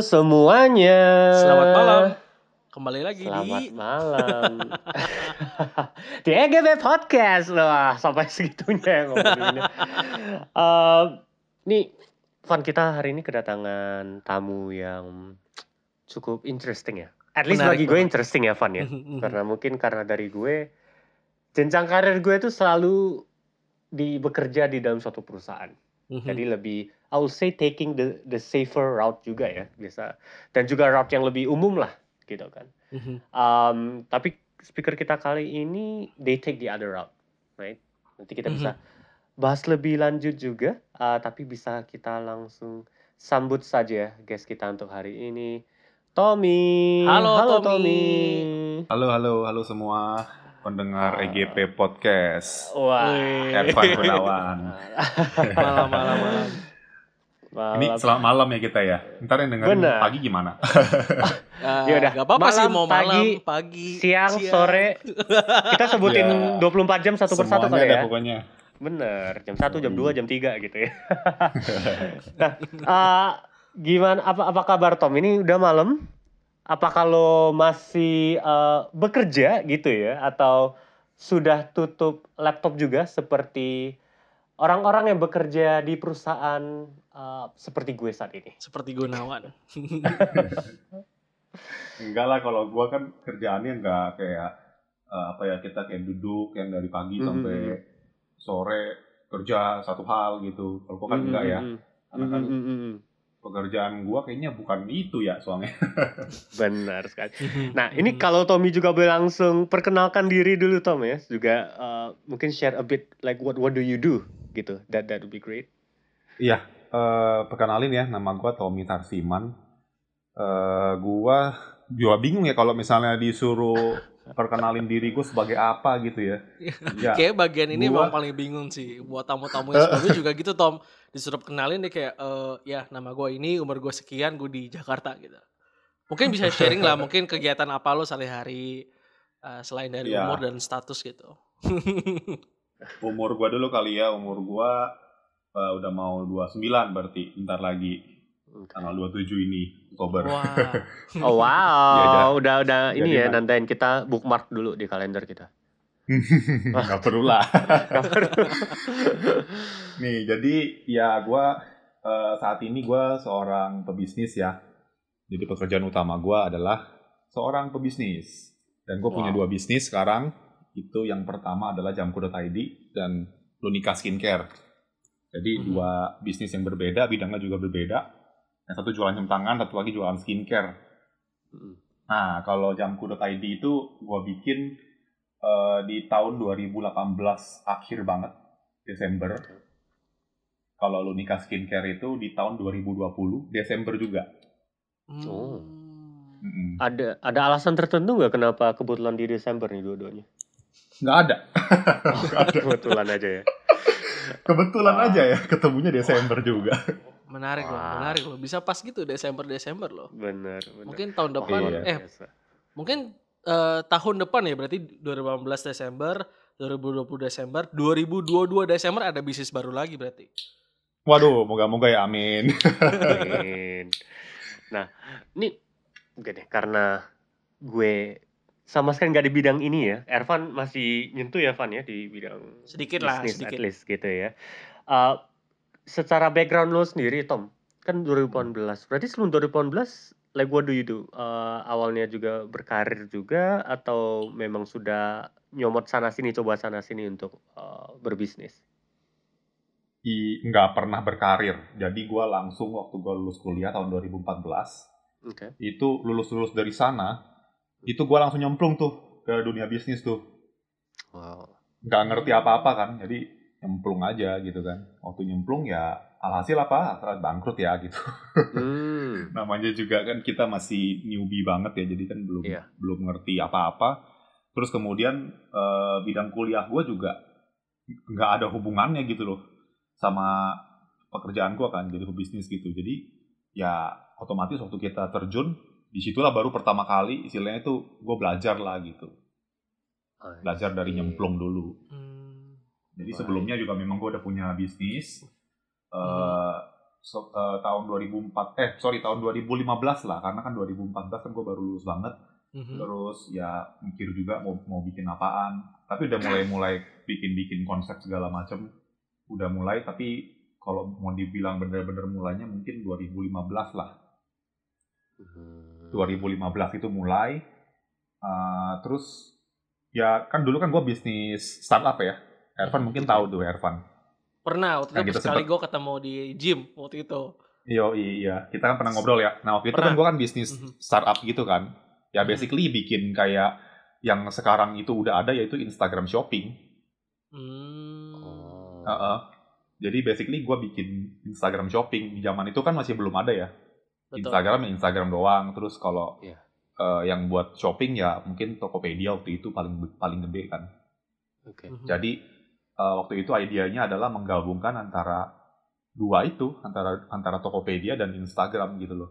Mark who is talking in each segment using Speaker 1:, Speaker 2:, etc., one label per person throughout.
Speaker 1: Halo semuanya.
Speaker 2: Selamat malam. Kembali lagi
Speaker 1: Selamat
Speaker 2: di
Speaker 1: malam. di EGB Podcast loh, sampai segitunya ya ngomonginnya. Eh, nih, Van kita hari ini kedatangan tamu yang cukup interesting ya. At least
Speaker 2: Menarik
Speaker 1: bagi gue interesting ya Van ya. karena mungkin karena dari gue jenjang karir gue itu selalu di bekerja di dalam suatu perusahaan.
Speaker 2: Mhm.
Speaker 1: Jadi lebih I will say taking the the safer route juga ya biasa dan juga route yang lebih umum lah gitu kan.
Speaker 2: Mhm.
Speaker 1: Um, tapi speaker kita kali ini they take the other route, right? Nanti kita bisa bahas lebih lanjut juga, uh, tapi bisa kita langsung sambut saja guest kita untuk hari ini, Tommy.
Speaker 2: Halo, Tommy.
Speaker 1: Tommy.
Speaker 3: Halo, halo, halo semua pendengar
Speaker 1: Ah.
Speaker 3: EGP Podcast.
Speaker 1: Wah.
Speaker 3: Ervan Gunawan.
Speaker 2: Malam malam malam.
Speaker 3: Ini
Speaker 1: Malam.
Speaker 3: selamat malam ya kita ya. Ntar yang dengerin
Speaker 1: Benar.
Speaker 3: pagi gimana?
Speaker 2: Uh,
Speaker 1: Yaudah,
Speaker 2: Gak apa-apa sih
Speaker 1: malam,
Speaker 2: mau malam,
Speaker 1: pagi,
Speaker 2: pagi,
Speaker 1: siang, sore. Kita sebutin
Speaker 3: Ya.
Speaker 1: 24 jam satu persatu kali
Speaker 3: ada
Speaker 1: ya.
Speaker 3: pokoknya.
Speaker 1: Bener, jam 1, jam 2, jam 3 gitu ya. nah, eh, gimana apa apa kabar Tom? Ini udah malam? Apa kalau masih eh, bekerja gitu ya atau sudah tutup laptop juga seperti orang-orang yang bekerja di perusahaan eh, seperti gue saat ini?
Speaker 2: Seperti Gunawan.
Speaker 3: Enggak lah kalau gua kan kerjaannya enggak kayak eh, apa ya kita kayak duduk yang dari pagi
Speaker 1: Mhm.
Speaker 3: sampai sore kerja satu hal gitu. Kalau gua kan enggak ya.
Speaker 1: Mm,
Speaker 3: Karena
Speaker 1: mm,
Speaker 3: kan
Speaker 1: mm, mm, mm.
Speaker 3: Pekerjaan gua kayaknya bukan itu ya soalnya.
Speaker 1: Benar sekali. Nah, ini kalau Tommy juga boleh langsung perkenalkan diri dulu Tom ya, juga uh, mungkin share a bit like what what do you do gitu. That that would be great.
Speaker 3: Iya, eh perkenalin ya, nama gua Tommy Tarsiman. Eh gua juga bingung ya kalau misalnya disuruh perkenalin diri gue sebagai apa gitu ya. Ya,
Speaker 2: Kayak bagian ini
Speaker 3: Gua-
Speaker 2: emang paling bingung sih buat tamu-tamu yang sebelumnya juga gitu Tom disuruh kenalin dia kayak eh ya nama gue ini umur gue sekian gue di Jakarta gitu. Mungkin bisa sharing lah mungkin kegiatan apa lo sehari-hari eh, selain dari
Speaker 3: Iya.
Speaker 2: umur dan status gitu.
Speaker 3: umur gua dulu kali ya, umur gua eh, udah mau 29 berarti bentar lagi tanggal 27 ini Oktober.
Speaker 2: Wah.
Speaker 1: Oh wow,
Speaker 3: Iya, jadi-
Speaker 1: udah udah ini
Speaker 3: jadi
Speaker 1: ya nandain kita bookmark dulu di kalender kita.
Speaker 3: Nggak perlu lah. Nih, jadi ya gua eh, saat ini gua seorang pebisnis ya. Jadi pekerjaan utama gua adalah seorang pebisnis. Dan gue punya
Speaker 1: Wow.
Speaker 3: dua bisnis sekarang. Itu yang pertama adalah jamku.id dan Lunika Skincare. Jadi
Speaker 2: Mhm.
Speaker 3: dua bisnis yang berbeda, bidangnya juga berbeda. Yang satu jualan jam tangan, satu lagi jualan skincare.
Speaker 1: Mm.
Speaker 3: Nah, kalau jamku.id itu gua bikin eh, di tahun 2018 akhir banget, Desember. Kalau Lunika Skincare itu di tahun 2020, Desember juga.
Speaker 1: Oh.
Speaker 2: Hmm.
Speaker 1: Ada ada alasan tertentu nggak kenapa kebetulan di Desember nih dua-duanya?
Speaker 3: Nggak ada. Nggak ada.
Speaker 1: Kebetulan aja ya.
Speaker 3: Kebetulan
Speaker 1: Wah.
Speaker 3: aja ya ketemunya Desember juga.
Speaker 2: Menarik loh,
Speaker 1: Wah.
Speaker 2: menarik loh. Bisa pas gitu Desember Desember loh.
Speaker 1: Bener, bener.
Speaker 2: Mungkin tahun depan
Speaker 3: Iya.
Speaker 2: eh mungkin eh, tahun depan ya berarti 2018 Desember, 2020 Desember, 2022 Desember ada bisnis baru lagi berarti.
Speaker 3: Waduh, moga-moga ya amin.
Speaker 1: Amin. Nah, ini oke deh karena gue sama sekali nggak di bidang ini ya. Ervan masih nyentuh ya Van ya di bidang
Speaker 2: Sedikit lah,
Speaker 1: bisnis
Speaker 2: sedikit.
Speaker 1: at least gitu ya. Uh, secara background lo sendiri Tom, kan 2018. Berarti sebelum 2018 like what do you do? Uh, awalnya juga berkarir juga atau memang sudah nyomot sana sini coba sana sini untuk uh, berbisnis?
Speaker 3: I, nggak pernah berkarir. Jadi gua langsung waktu gua lulus kuliah tahun 2014,
Speaker 1: Oke.
Speaker 3: itu lulus-lulus dari sana, itu gua langsung nyemplung tuh ke dunia bisnis tuh.
Speaker 1: Wow.
Speaker 3: nggak ngerti apa-apa kan jadi nyemplung aja gitu kan. Waktu nyemplung ya alhasil apa? Antara bangkrut ya gitu.
Speaker 1: Hmm.
Speaker 3: namanya juga kan kita masih newbie banget ya jadi kan belum
Speaker 1: Iya.
Speaker 3: belum ngerti apa-apa. Terus kemudian eh, bidang kuliah gue juga nggak ada hubungannya gitu loh sama pekerjaan gue kan jadi pebisnis gitu. Jadi ya otomatis waktu kita terjun di situlah baru pertama kali istilahnya tuh gue belajar lah gitu. Belajar dari nyemplung dulu.
Speaker 2: Hmm.
Speaker 3: Jadi
Speaker 1: Baik.
Speaker 3: sebelumnya juga memang gue udah punya bisnis.
Speaker 2: Hmm.
Speaker 3: so- eh, tahun 2004 eh sorry tahun 2015 lah karena kan 2014 kan gue baru lulus banget
Speaker 2: Mhm.
Speaker 3: terus ya mikir juga mau mau bikin apaan tapi udah mulai mulai bikin bikin konsep segala macam udah mulai tapi kalau mau dibilang bener-bener mulainya mungkin 2015 lah
Speaker 1: Hmm.
Speaker 3: 2015 itu mulai Eh, terus ya kan dulu kan gue bisnis startup ya Ervan mungkin tahu tuh Ervan
Speaker 2: Pernah waktu
Speaker 3: Nah,
Speaker 2: itu sekali gue ketemu di gym waktu itu.
Speaker 3: Iya, iya, kita kan pernah ngobrol ya. Nah, waktu itu kan
Speaker 2: Pernah.
Speaker 3: gue kan bisnis
Speaker 2: Mhm.
Speaker 3: startup gitu kan. Ya
Speaker 2: Mhm.
Speaker 3: basically bikin kayak yang sekarang itu udah ada yaitu Instagram Shopping.
Speaker 2: Hmm.
Speaker 1: Oh.
Speaker 3: Heeh. Jadi basically gue bikin Instagram Shopping. Di zaman itu kan masih belum ada ya.
Speaker 2: Betul.
Speaker 3: Instagram ya Instagram doang. Terus kalau
Speaker 1: Iya.
Speaker 3: eh, yang buat shopping ya mungkin Tokopedia waktu itu paling paling gede kan.
Speaker 1: Oke.
Speaker 2: Mhm.
Speaker 3: Jadi eh, waktu itu idenya adalah menggabungkan antara dua itu, antara antara Tokopedia dan Instagram gitu loh.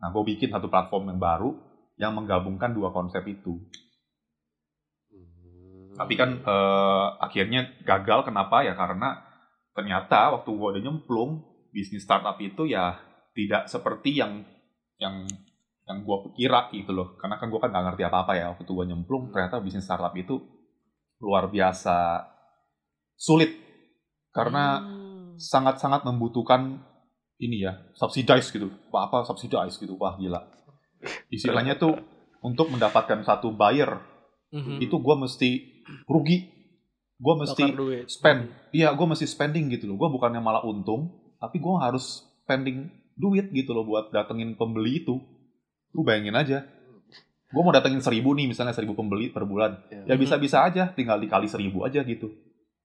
Speaker 3: Nah, gue bikin satu platform yang baru yang menggabungkan dua konsep itu.
Speaker 1: Hmm.
Speaker 3: Tapi kan eh, akhirnya gagal kenapa ya karena ternyata waktu gue udah nyemplung bisnis startup itu ya tidak seperti yang yang yang gue kira gitu loh. Karena kan gue kan nggak ngerti apa-apa ya waktu gue nyemplung ternyata bisnis startup itu luar biasa sulit. Karena
Speaker 2: Hmm.
Speaker 3: sangat-sangat membutuhkan ini ya subsidize gitu. Apa apa subsidize gitu. Wah gila. Istilahnya tuh untuk mendapatkan satu buyer
Speaker 2: Mhm.
Speaker 3: itu gue mesti rugi. Gue mesti spend. Iya gue mesti spending gitu loh. Gue bukannya malah untung tapi gue harus spending duit gitu loh buat datengin pembeli itu. Lu bayangin aja. Gue mau datengin seribu nih misalnya seribu pembeli per bulan. Ya
Speaker 2: Mhm.
Speaker 3: bisa-bisa aja tinggal dikali seribu aja gitu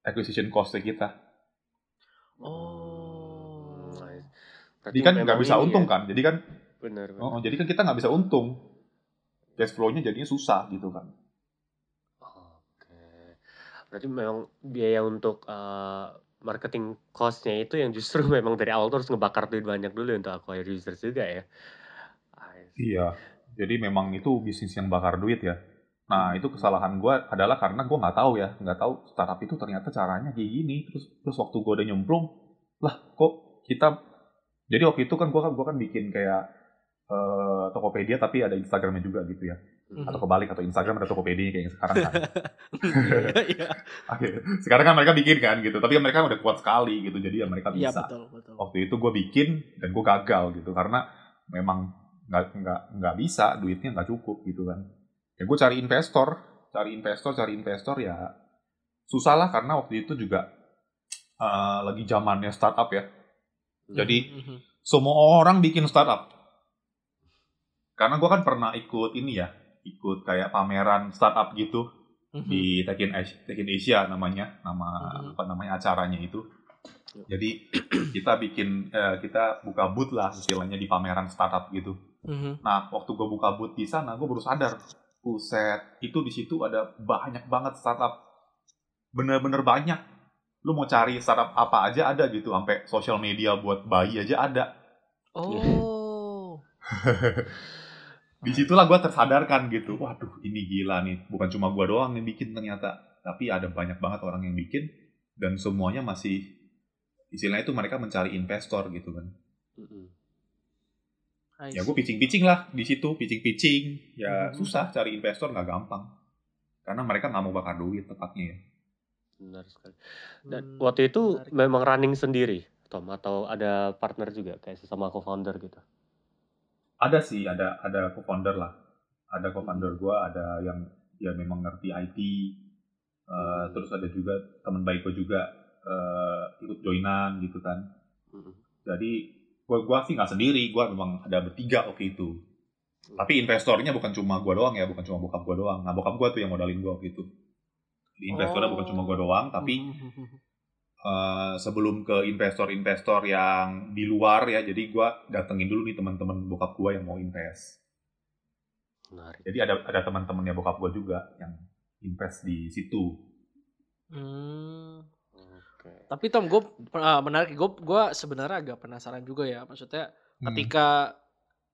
Speaker 3: acquisition cost kita
Speaker 2: Oh.
Speaker 3: Jadi kan nggak bisa untung
Speaker 1: ya.
Speaker 3: kan jadi kan
Speaker 1: Benar. benar.
Speaker 3: oh, jadi kan kita nggak bisa untung cash flow-nya jadinya susah gitu kan
Speaker 1: Oke. Berarti memang biaya untuk eh, marketing cost-nya itu yang justru memang dari awal terus ngebakar duit banyak dulu untuk acquire users juga ya.
Speaker 3: Iya, jadi memang itu bisnis yang bakar duit ya. Nah itu kesalahan gue adalah karena gue nggak tahu ya, nggak tahu startup itu ternyata caranya kayak gini. Terus terus waktu gue udah nyemplung, lah kok kita, jadi waktu itu kan gue kan gua kan bikin kayak eh, Tokopedia tapi ada Instagramnya juga gitu ya.
Speaker 2: Mhm.
Speaker 3: Atau kebalik atau Instagram ada Tokopedia kayak yang sekarang kan.
Speaker 2: Iya.
Speaker 3: Oke, sekarang kan mereka bikin kan gitu, tapi mereka udah kuat sekali gitu, jadi ya mereka
Speaker 2: Iya
Speaker 3: bisa.
Speaker 2: betul betul.
Speaker 3: waktu itu gue bikin dan gue gagal gitu karena memang nggak nggak nggak bisa duitnya nggak cukup gitu kan ya gue cari investor cari investor cari investor ya susah lah karena waktu itu juga eh, lagi zamannya startup ya jadi
Speaker 2: Mhm.
Speaker 3: semua orang bikin startup karena gue kan pernah ikut ini ya ikut kayak pameran startup gitu
Speaker 2: Mhm.
Speaker 3: di Tech in Asia, Tech in Asia namanya nama
Speaker 2: Mhm.
Speaker 3: apa namanya acaranya itu jadi kita bikin eh, kita buka booth lah istilahnya di pameran startup gitu
Speaker 2: Mhm.
Speaker 3: nah waktu gue buka booth di sana gue baru sadar buset itu di situ ada banyak banget startup. Bener-bener banyak. Lu mau cari startup apa aja ada gitu sampai sosial media buat bayi aja ada.
Speaker 2: Oh.
Speaker 3: di situlah gue tersadarkan gitu. Waduh ini gila nih. Bukan cuma gue doang yang bikin ternyata tapi ada banyak banget orang yang bikin dan semuanya masih istilahnya itu mereka mencari investor gitu kan.
Speaker 2: I
Speaker 3: ya gue pitching-pitching lah di situ pitching-pitching ya
Speaker 2: Mhm.
Speaker 3: susah cari investor nggak gampang karena mereka nggak mau bakar duit tepatnya ya
Speaker 1: Benar sekali. Dan
Speaker 2: Hmm,
Speaker 1: waktu itu
Speaker 2: menarik.
Speaker 1: memang running sendiri, Tom, atau ada partner juga kayak sesama co-founder gitu.
Speaker 3: ada sih ada ada co-founder lah ada co-founder gue ada yang dia memang ngerti IT eh, terus ada juga teman baik gue juga eh, ikut joinan gitu kan
Speaker 1: Mm-mm.
Speaker 3: jadi gue gua sih nggak sendiri. Gue memang ada bertiga waktu itu. Tapi investornya bukan cuma gue doang ya. Bukan cuma bokap gue doang. Nah bokap gue tuh yang modalin gue waktu itu. Jadi investornya bukan cuma gue doang tapi eh, sebelum ke investor-investor yang di luar ya jadi gue datengin dulu nih teman-teman bokap gue yang mau invest.
Speaker 1: Menarik.
Speaker 3: jadi ada ada teman-temannya bokap gue juga yang invest di situ.
Speaker 2: Hmm. Tapi Tom, gue menarik. Gue gua sebenarnya agak penasaran juga ya. Maksudnya
Speaker 3: Hmm.
Speaker 2: ketika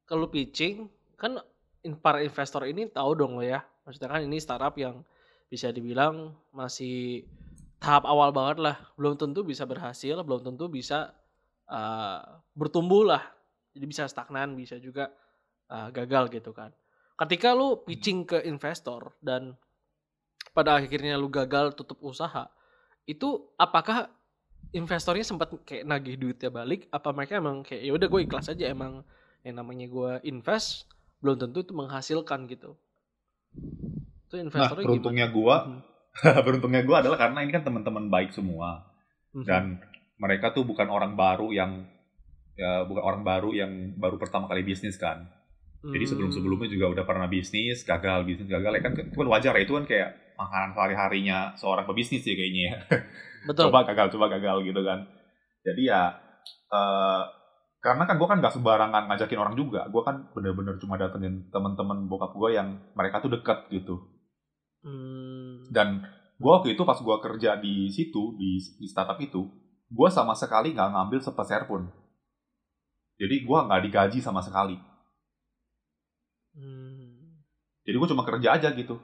Speaker 2: ke lu pitching, kan in- para investor ini tahu dong lo ya. Maksudnya kan ini startup yang bisa dibilang masih tahap awal banget lah. Belum tentu bisa berhasil, belum tentu bisa uh, bertumbuh lah. Jadi bisa stagnan, bisa juga uh, gagal gitu kan. Ketika lu pitching ke investor dan pada akhirnya lu gagal tutup usaha, itu apakah investornya sempat kayak nagih duitnya balik? Apa mereka emang kayak ya udah gue ikhlas aja emang yang namanya gue invest belum tentu itu menghasilkan gitu.
Speaker 3: Itu investornya nah, beruntungnya gue, beruntungnya gue adalah karena ini kan teman-teman baik semua hmm. dan mereka tuh bukan orang baru yang ya bukan orang baru yang baru pertama kali bisnis kan. Jadi sebelum-sebelumnya juga udah pernah bisnis, gagal, bisnis gagal ya kan itu kan wajar ya itu kan kayak makanan sehari-harinya seorang pebisnis sih kayaknya ya. Betul. coba gagal, coba gagal gitu kan. Jadi ya uh, karena kan gue kan gak sembarangan ngajakin orang juga. Gue kan bener-bener cuma datengin temen-temen bokap gue yang mereka tuh deket gitu. Hmm. Dan gue waktu itu pas gue kerja di situ di, di startup itu, gue sama sekali nggak ngambil sepeser pun. Jadi gue nggak digaji sama sekali. Hmm. Jadi gue cuma kerja aja gitu.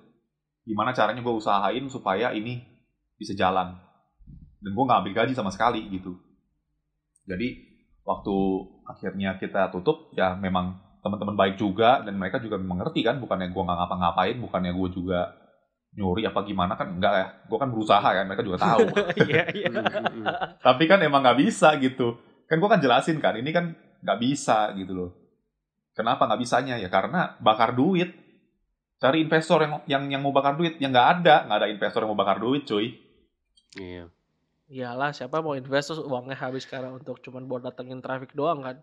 Speaker 3: Gimana caranya gue usahain supaya ini bisa jalan. Dan gue nggak ambil gaji sama sekali gitu. Jadi waktu akhirnya kita tutup ya memang teman-teman baik juga dan mereka juga mengerti kan bukannya gue nggak ngapa-ngapain bukannya gue juga nyuri apa gimana kan enggak ya gue kan berusaha kan mereka juga tahu iya, iya. tapi kan emang nggak bisa gitu kan gue kan jelasin kan ini kan nggak bisa gitu loh kenapa nggak bisanya ya karena bakar duit cari investor yang yang yang mau bakar duit yang nggak ada nggak ada investor yang mau bakar duit cuy
Speaker 2: iya iyalah siapa mau investor uangnya habis sekarang untuk cuman buat datengin traffic doang kan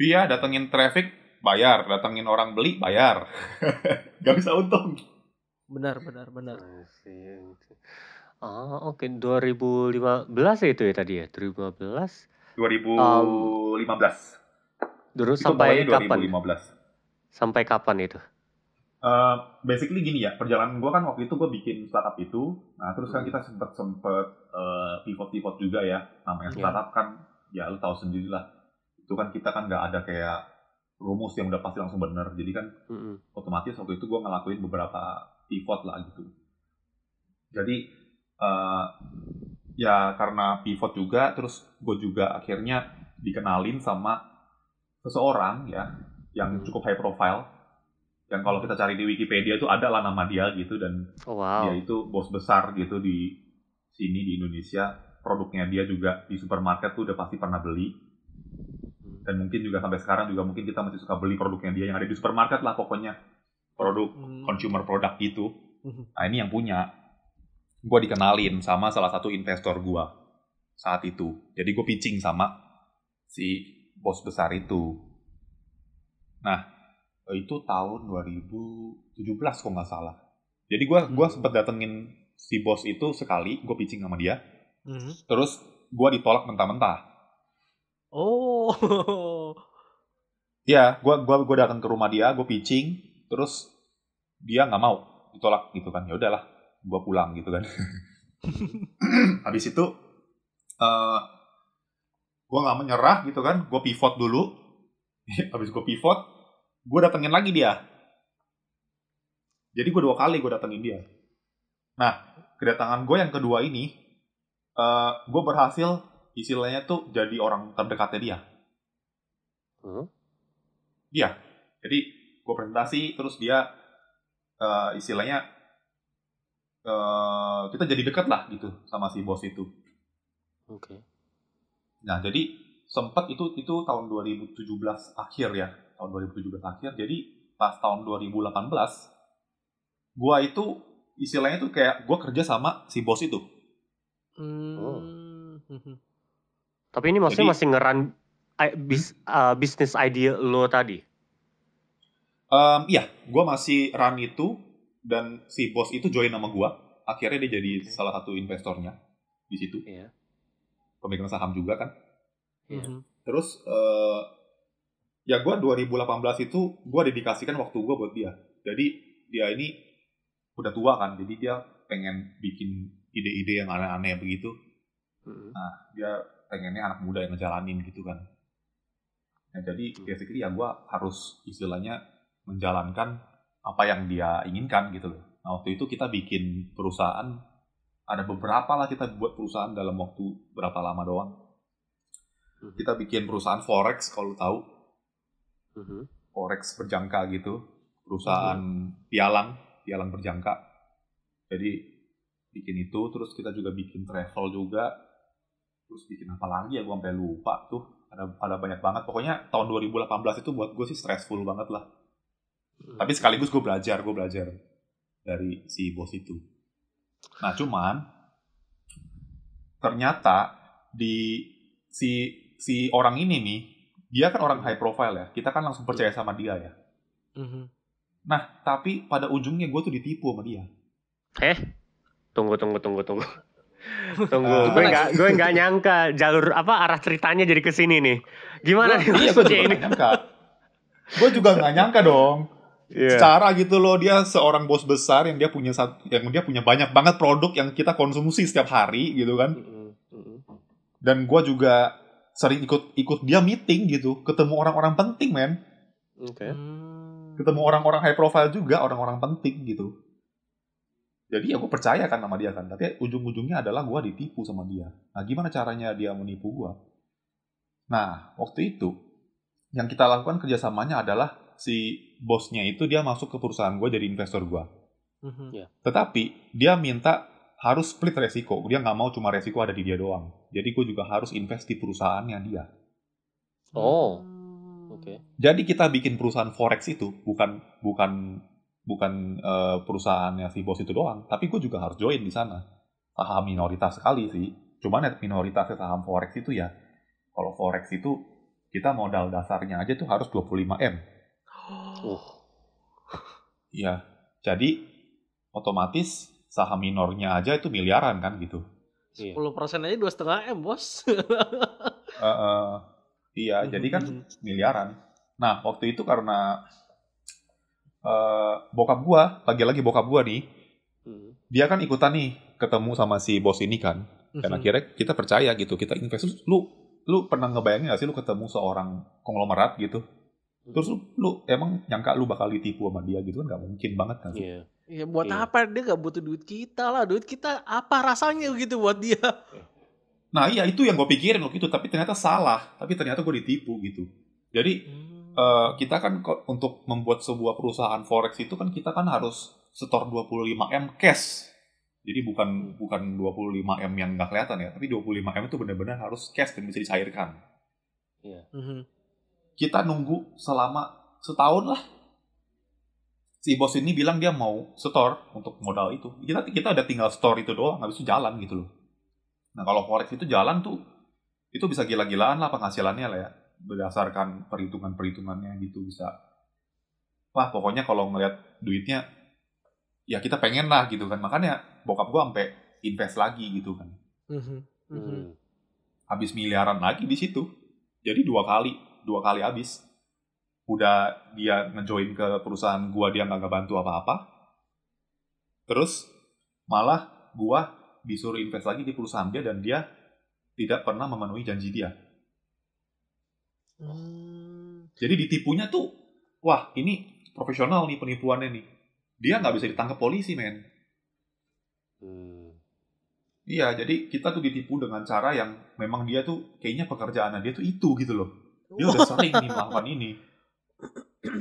Speaker 3: iya datengin traffic bayar datengin orang beli bayar nggak bisa untung
Speaker 2: Benar benar benar.
Speaker 1: Oh, oke. Okay. 2015 ya itu ya tadi ya? 2015?
Speaker 3: 2015. Um,
Speaker 1: dulu itu sampai kapan? 2015. Sampai kapan itu?
Speaker 3: Uh, basically gini ya, perjalanan gue kan waktu itu gue bikin startup itu, nah terus kan hmm. kita sempet sempet uh, pivot pivot juga ya, namanya startup yeah. kan, ya lu tahu sendiri lah, itu kan kita kan nggak ada kayak rumus yang udah pasti langsung bener, jadi kan mm -hmm. otomatis waktu itu gue ngelakuin beberapa pivot lah gitu. Jadi uh, ya karena pivot juga, terus gue juga akhirnya dikenalin sama seseorang ya yang hmm. cukup high profile. Yang kalau kita cari di Wikipedia itu ada lah nama dia gitu dan oh, wow. dia itu bos besar gitu di sini di Indonesia. Produknya dia juga di supermarket tuh udah pasti pernah beli dan mungkin juga sampai sekarang juga mungkin kita masih suka beli produknya dia yang ada di supermarket lah pokoknya produk hmm. consumer produk itu. Hmm. Nah ini yang punya. Gue dikenalin sama salah satu investor gue saat itu. Jadi gue pitching sama si bos besar itu. Nah itu tahun 2017 kok nggak salah. Jadi gue hmm. gua sempet datengin si bos itu sekali, gue pitching sama dia. Hmm. Terus gue ditolak mentah-mentah. Oh. Ya, gue gua gua datang ke rumah dia, gue pitching, terus dia nggak mau ditolak gitu kan ya udahlah gue pulang gitu kan habis itu uh, eh, gue nggak menyerah gitu kan gue pivot dulu habis gue pivot gue datengin lagi dia jadi gue dua kali gue datengin dia nah kedatangan gue yang kedua ini uh, eh, gue berhasil istilahnya tuh jadi orang terdekatnya dia hmm? Iya, jadi gue presentasi terus dia uh, istilahnya uh, kita jadi dekat lah gitu sama si bos itu. Oke. Okay. Nah jadi sempat itu itu tahun 2017 akhir ya tahun 2017 akhir jadi pas tahun 2018 gua itu istilahnya tuh kayak gua kerja sama si bos itu. Hmm. Oh.
Speaker 1: Tapi ini maksudnya jadi, masih ngeran bis, uh, bisnis idea lo tadi?
Speaker 3: Um, iya, gue masih run itu dan si bos itu join sama gue. Akhirnya dia jadi okay. salah satu investornya di situ. Yeah. Pemegang saham juga kan. Yeah. Terus uh, ya gue 2018 itu gue dedikasikan waktu gue buat dia. Jadi dia ini udah tua kan, jadi dia pengen bikin ide-ide yang aneh-aneh begitu. Mm-hmm. Nah dia pengennya anak muda yang ngejalanin gitu kan. Nah, jadi basically ya gue harus istilahnya menjalankan apa yang dia inginkan gitu loh. Nah waktu itu kita bikin perusahaan, ada beberapa lah kita buat perusahaan dalam waktu berapa lama doang.
Speaker 1: Mhm.
Speaker 3: Kita bikin perusahaan forex kalau tahu,
Speaker 1: Mhm.
Speaker 3: forex berjangka gitu, perusahaan pialang, pialang berjangka. Jadi bikin itu, terus kita juga bikin travel juga, terus bikin apa lagi ya gue sampai lupa tuh. Ada, ada banyak banget. Pokoknya tahun 2018 itu buat gue sih stressful banget lah.
Speaker 1: Mhm.
Speaker 3: Tapi sekaligus gue belajar, gue belajar dari si bos itu. Nah cuman ternyata di si si orang ini nih, dia kan orang high profile ya. Kita kan langsung percaya sama dia ya.
Speaker 2: Mhm.
Speaker 3: Nah tapi pada ujungnya gue tuh ditipu sama dia.
Speaker 1: Eh, tunggu tunggu tunggu tunggu. Tunggu,
Speaker 3: Ah.
Speaker 1: gue nggak gue nggak nyangka jalur apa arah ceritanya jadi ke sini nih. Gimana nih
Speaker 3: Iya gue
Speaker 1: ini?
Speaker 3: nggak nyangka. Gue juga nggak nyangka dong.
Speaker 1: Iya.
Speaker 3: Secara gitu loh dia seorang bos besar yang dia punya sat- yang dia punya banyak banget produk yang kita konsumsi setiap hari gitu kan. Dan gue juga sering ikut ikut dia meeting gitu ketemu orang-orang penting men
Speaker 1: Oke.
Speaker 2: Hmm.
Speaker 3: ketemu orang-orang high profile juga orang-orang penting gitu jadi ya gue percaya kan sama dia kan tapi ujung-ujungnya adalah gue ditipu sama dia nah gimana caranya dia menipu gue nah waktu itu yang kita lakukan kerjasamanya adalah si bosnya itu dia masuk ke perusahaan gue jadi investor gue
Speaker 2: Mhm.
Speaker 3: tetapi dia minta harus split resiko. Dia nggak mau cuma resiko ada di dia doang. Jadi gue juga harus invest di perusahaannya dia.
Speaker 1: Oh,
Speaker 2: Hmm.
Speaker 1: Oke.
Speaker 3: Jadi kita bikin perusahaan forex itu bukan bukan bukan eh, perusahaannya si bos itu doang, tapi gue juga harus join di sana. Saham minoritas sekali sih. Cuman ya minoritasnya saham forex itu ya. Kalau forex itu kita modal dasarnya aja tuh harus 25 m.
Speaker 1: Uh.
Speaker 3: Iya. Jadi otomatis saham minornya aja itu miliaran kan gitu.
Speaker 1: Iya.
Speaker 2: 10% aja dua setengah m bos.
Speaker 3: Eh, eh, iya, jadi kan miliaran. Nah, waktu itu karena eh, bokap gua, lagi-lagi bokap gua nih,
Speaker 1: Mhm.
Speaker 3: dia kan ikutan nih ketemu sama si bos ini kan. Dan
Speaker 2: Mhm.
Speaker 3: akhirnya kita percaya gitu, kita invest. Lu lu pernah ngebayangin gak sih lu ketemu seorang konglomerat gitu? Terus lu, lu emang nyangka lu bakal ditipu sama dia gitu kan gak mungkin banget kan?
Speaker 1: Iya.
Speaker 2: Ya buat
Speaker 1: Iya.
Speaker 2: apa dia gak butuh duit kita lah Duit kita apa rasanya gitu buat dia
Speaker 3: Nah iya itu yang gue pikirin waktu itu, tapi ternyata salah. Tapi ternyata gue ditipu gitu. Jadi
Speaker 2: Hmm.
Speaker 3: eh, kita kan kok untuk membuat sebuah perusahaan forex itu kan kita kan harus setor 25 m cash. Jadi bukan bukan 25 m yang nggak kelihatan ya, tapi 25 m itu benar-benar harus cash dan bisa dicairkan.
Speaker 2: Mhm.
Speaker 3: Kita nunggu selama setahun lah. Si bos ini bilang dia mau setor untuk modal itu. Kita kita udah tinggal store itu doang, habis itu jalan gitu loh. Nah kalau forex itu jalan tuh, itu bisa gila-gilaan lah penghasilannya lah ya. Berdasarkan perhitungan-perhitungannya gitu bisa. Wah pokoknya kalau ngeliat duitnya, ya kita pengen lah gitu kan. Makanya bokap gua sampai invest lagi gitu kan.
Speaker 2: Mhm. Mhm.
Speaker 1: Mhm.
Speaker 3: Habis miliaran lagi di situ. Jadi dua kali, dua kali habis. Udah dia ngejoin ke perusahaan gua dia nggak ngebantu apa-apa. Terus malah gua disuruh invest lagi di perusahaan dia dan dia tidak pernah memenuhi janji dia.
Speaker 2: Hmm.
Speaker 3: Jadi ditipunya tuh, wah ini profesional nih penipuannya nih. Dia nggak bisa ditangkap polisi men.
Speaker 1: Hmm.
Speaker 3: Iya, jadi kita tuh ditipu dengan cara yang memang dia tuh kayaknya pekerjaannya dia tuh itu gitu loh. Dia udah sering nih melakukan ini.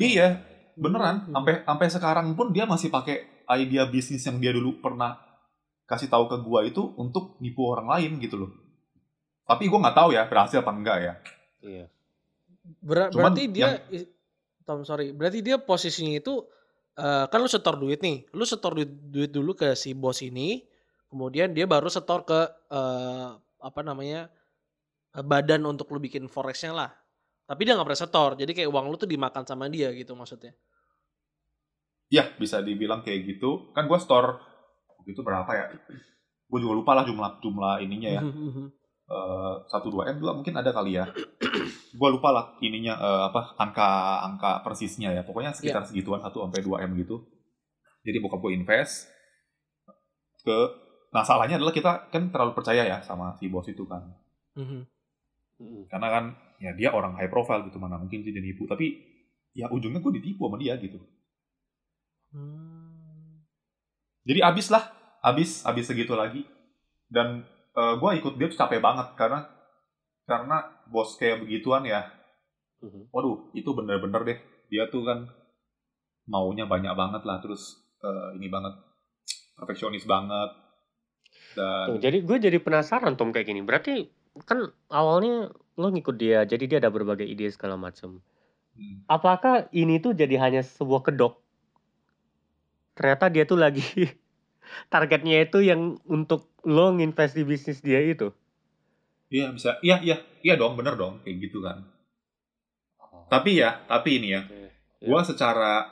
Speaker 3: Iya, beneran. Sampai sampai sekarang pun dia masih pakai idea bisnis yang dia dulu pernah kasih tahu ke gua itu untuk nipu orang lain gitu loh. Tapi gua nggak tahu ya berhasil apa enggak ya.
Speaker 1: Iya.
Speaker 2: Ber-
Speaker 3: Cuman
Speaker 2: berarti dia i- Tom sorry, berarti dia posisinya itu eh, kan lu setor duit nih, lu setor duit, duit dulu ke si bos ini, kemudian dia baru setor ke eh, apa namanya eh, badan untuk lu bikin forexnya lah. Tapi dia nggak pernah setor, jadi kayak uang lu tuh dimakan sama dia gitu maksudnya.
Speaker 3: Ya bisa dibilang kayak gitu. Kan gua store waktu itu berapa ya? Gue juga lupa lah jumlah jumlah ininya ya. Eh, satu dua m juga mungkin ada kali ya. Gua lupa lah ininya eh, apa angka angka persisnya ya. Pokoknya sekitar segituan 1 sampai 2 m gitu. Jadi bokap gue invest ke nah salahnya adalah kita kan terlalu percaya ya sama si bos itu kan.
Speaker 1: Mhm.
Speaker 3: Karena kan ya dia orang high profile gitu mana mungkin dia nipu tapi ya ujungnya gue ditipu sama dia gitu.
Speaker 2: Hmm.
Speaker 3: Jadi abis lah, abis abis segitu lagi. Dan gue ikut dia tuh capek banget karena karena bos kayak begituan ya
Speaker 1: Mhm.
Speaker 3: waduh itu bener-bener deh dia tuh kan maunya banyak banget lah terus eh, ini banget perfeksionis banget dan
Speaker 1: Tuh, jadi gue jadi penasaran Tom kayak gini. Berarti kan awalnya lo ngikut dia, jadi dia ada berbagai ide segala macam.
Speaker 3: hmm,
Speaker 1: Apakah ini tuh jadi hanya sebuah kedok? Ternyata dia tuh lagi targetnya itu yang untuk lo nginvest di bisnis dia itu.
Speaker 3: iya bisa iya iya iya dong bener dong kayak gitu kan tapi ya tapi ini ya
Speaker 1: Oke.
Speaker 3: gua secara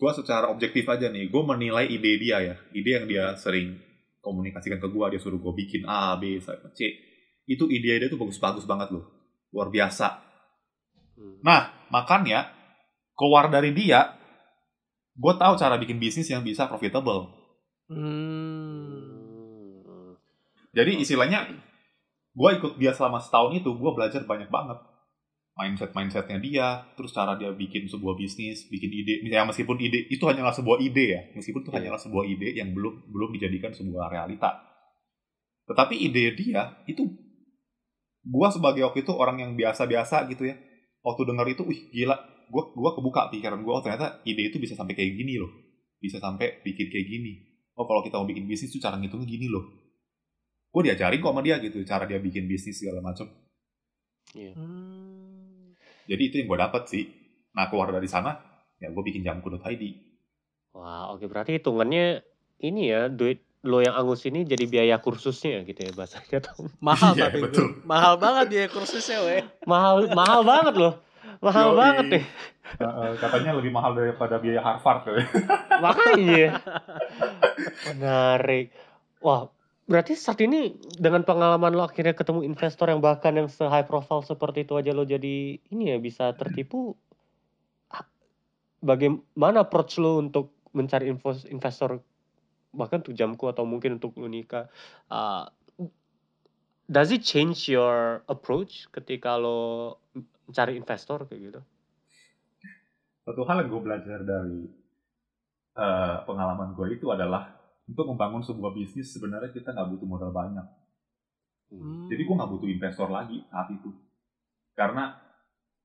Speaker 3: gua secara objektif aja nih gue menilai ide dia ya ide yang dia sering komunikasikan ke gua dia suruh gue bikin A B C itu ide dia tuh bagus-bagus banget loh luar biasa
Speaker 1: Hmm.
Speaker 3: Nah, makanya keluar dari dia, gue tahu cara bikin bisnis yang bisa profitable.
Speaker 2: Hmm.
Speaker 1: Hmm.
Speaker 3: Jadi istilahnya, gue ikut dia selama setahun itu, gue belajar banyak banget. Mindset-mindsetnya dia, terus cara dia bikin sebuah bisnis, bikin ide. Misalnya meskipun ide itu hanyalah sebuah ide ya, meskipun itu
Speaker 1: Iya.
Speaker 3: hanyalah sebuah ide yang belum belum dijadikan sebuah realita. Tetapi ide dia itu, gue sebagai waktu itu orang yang biasa-biasa gitu ya, waktu dengar itu, wih gila, gue gua kebuka pikiran gue, oh ternyata ide itu bisa sampai kayak gini loh, bisa sampai bikin kayak gini. Oh kalau kita mau bikin bisnis tuh cara ngitungnya gini loh. Gue diajarin kok sama dia gitu, cara dia bikin bisnis segala macam.
Speaker 2: Hmm.
Speaker 3: Jadi itu yang gue dapet sih. Nah keluar dari sana, ya gue bikin jamku.id.
Speaker 1: Wah, oke berarti hitungannya ini ya duit lo yang angus ini jadi biaya kursusnya gitu ya bahasanya Tom.
Speaker 2: Mahal
Speaker 3: Iya,
Speaker 2: tapi
Speaker 3: betul.
Speaker 2: Mahal banget dia kursusnya weh.
Speaker 1: Mahal mahal banget loh. Mahal
Speaker 3: Yoi.
Speaker 1: banget nih.
Speaker 3: katanya lebih mahal daripada biaya Harvard.
Speaker 1: Makanya. Menarik. Wah, berarti saat ini dengan pengalaman lo akhirnya ketemu investor yang bahkan yang se high profile seperti itu aja lo jadi ini ya bisa tertipu. Ah, Bagaimana approach lo untuk mencari investor bahkan untuk jamku atau mungkin untuk menikah? Ah, does it change your approach ketika lo mencari investor kayak gitu?
Speaker 3: Satu hal yang gue belajar dari eh, pengalaman gue itu adalah untuk membangun sebuah bisnis sebenarnya kita nggak butuh modal banyak.
Speaker 2: Hmm.
Speaker 3: Jadi gue nggak butuh investor lagi saat itu. Karena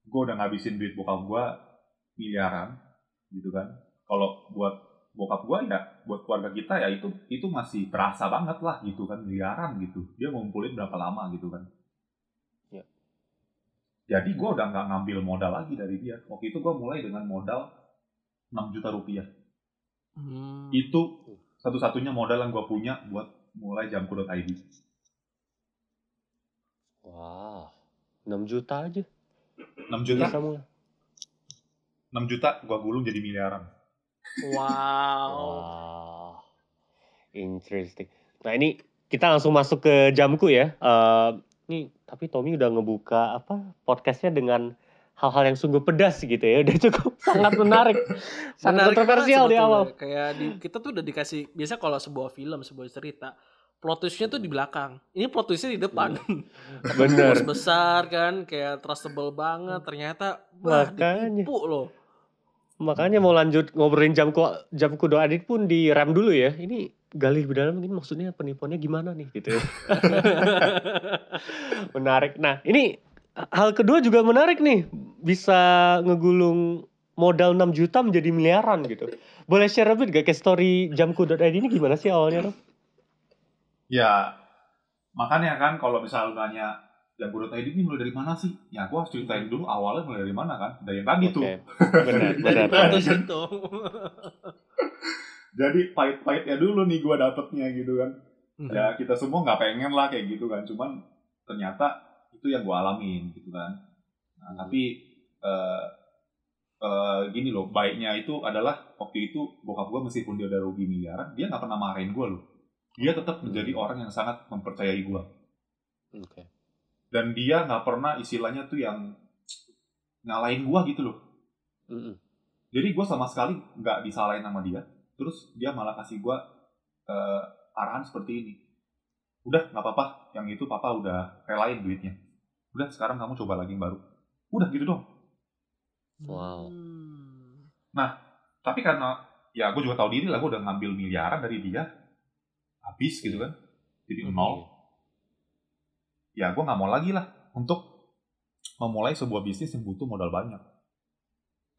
Speaker 3: gue udah ngabisin duit bokap gue miliaran, gitu kan. Kalau buat bokap gue ya, buat keluarga kita ya itu itu masih terasa banget lah gitu kan miliaran gitu. Dia ngumpulin berapa lama gitu kan.
Speaker 1: Ya.
Speaker 3: Jadi gue udah nggak ngambil modal lagi dari dia. Waktu itu gue mulai dengan modal 6 juta rupiah.
Speaker 2: Hmm.
Speaker 3: Itu satu-satunya modal yang gue punya buat mulai jamku.id.
Speaker 1: Wah, 6 juta aja
Speaker 3: 6 juta,
Speaker 1: bisa mulai.
Speaker 3: 6 juta gue gulung jadi miliaran.
Speaker 2: Wow.
Speaker 1: Wah, interesting. Nah ini kita langsung masuk ke jamku ya. Eh ini tapi Tommy udah ngebuka apa podcastnya dengan hal-hal yang sungguh pedas gitu ya. Udah cukup sangat menarik, sangat
Speaker 2: Menarik
Speaker 1: kontroversial di awal.
Speaker 2: Kayak di, kita tuh udah dikasih biasa kalau sebuah film, sebuah cerita, plot twistnya tuh di belakang. Ini plot twistnya di depan.
Speaker 1: Bener.
Speaker 2: Bos besar kan, kayak trustable banget. Ternyata wah
Speaker 1: Makanya.
Speaker 2: ditipu loh.
Speaker 1: Makanya mau lanjut ngobrolin jamku jamku doa adit pun di rem dulu ya. Ini gali lebih dalam ini maksudnya penipuannya gimana nih gitu ya. menarik. Nah, ini hal kedua juga menarik nih. Bisa ngegulung modal 6 juta menjadi miliaran gitu. Boleh share a bit gak ke story jamku.id ini gimana sih awalnya? Rom?
Speaker 3: Ya, makanya kan kalau misal nanya gue ID ini mulai dari mana sih? Ya aku harus ceritain dulu awalnya mulai dari mana kan? Dari yang tadi tuh.
Speaker 1: Benar,
Speaker 2: Dari
Speaker 1: benar.
Speaker 2: itu.
Speaker 3: Jadi pahit-pahitnya dulu nih gue dapetnya gitu kan.
Speaker 2: Hmm.
Speaker 3: Ya kita semua nggak pengen lah kayak gitu kan. Cuman ternyata itu yang gue alamin gitu kan. Nah, tapi eh eh, gini loh, baiknya itu adalah waktu itu bokap gue meskipun dia udah rugi miliaran, dia nggak pernah marahin gue loh. Dia tetap menjadi orang yang sangat mempercayai gue.
Speaker 1: Oke.
Speaker 3: Dan dia nggak pernah istilahnya tuh yang ngalahin gue gitu loh.
Speaker 1: Mm-mm.
Speaker 3: Jadi gue sama sekali nggak disalahin sama dia. Terus dia malah kasih gue eh, arahan seperti ini. Udah nggak apa-apa, yang itu papa udah relain duitnya. Udah sekarang kamu coba lagi yang baru. Udah gitu dong.
Speaker 1: Wow.
Speaker 2: Hmm.
Speaker 3: Tapi karena ya gue juga tahu diri lah, gue udah ngambil miliaran dari dia, habis gitu kan. Jadi
Speaker 2: Hmm.
Speaker 3: nol. Ya gue nggak mau lagi lah untuk memulai sebuah bisnis yang butuh modal banyak.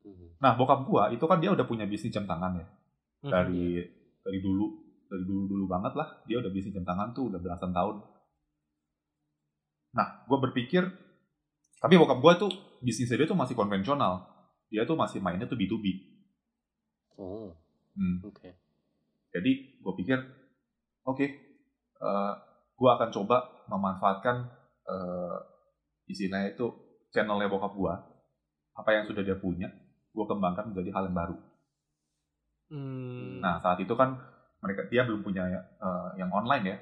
Speaker 1: Mhm.
Speaker 3: Nah bokap gue itu kan dia udah punya bisnis jam tangan ya
Speaker 2: Mhm.
Speaker 3: dari dari dulu dari dulu dulu banget lah dia udah bisnis jam tangan tuh udah belasan tahun. Nah gue berpikir tapi bokap gue tuh bisnisnya dia tuh masih konvensional dia tuh masih mainnya tuh B2B.
Speaker 1: Oh,
Speaker 3: Hmm.
Speaker 1: oke.
Speaker 3: Jadi gue pikir, oke, gue akan coba memanfaatkan eh, istilahnya itu channelnya bokap gue, apa yang sudah dia punya, gue kembangkan menjadi hal yang baru.
Speaker 2: Hmm.
Speaker 3: Nah saat itu kan mereka dia belum punya eh, yang online ya,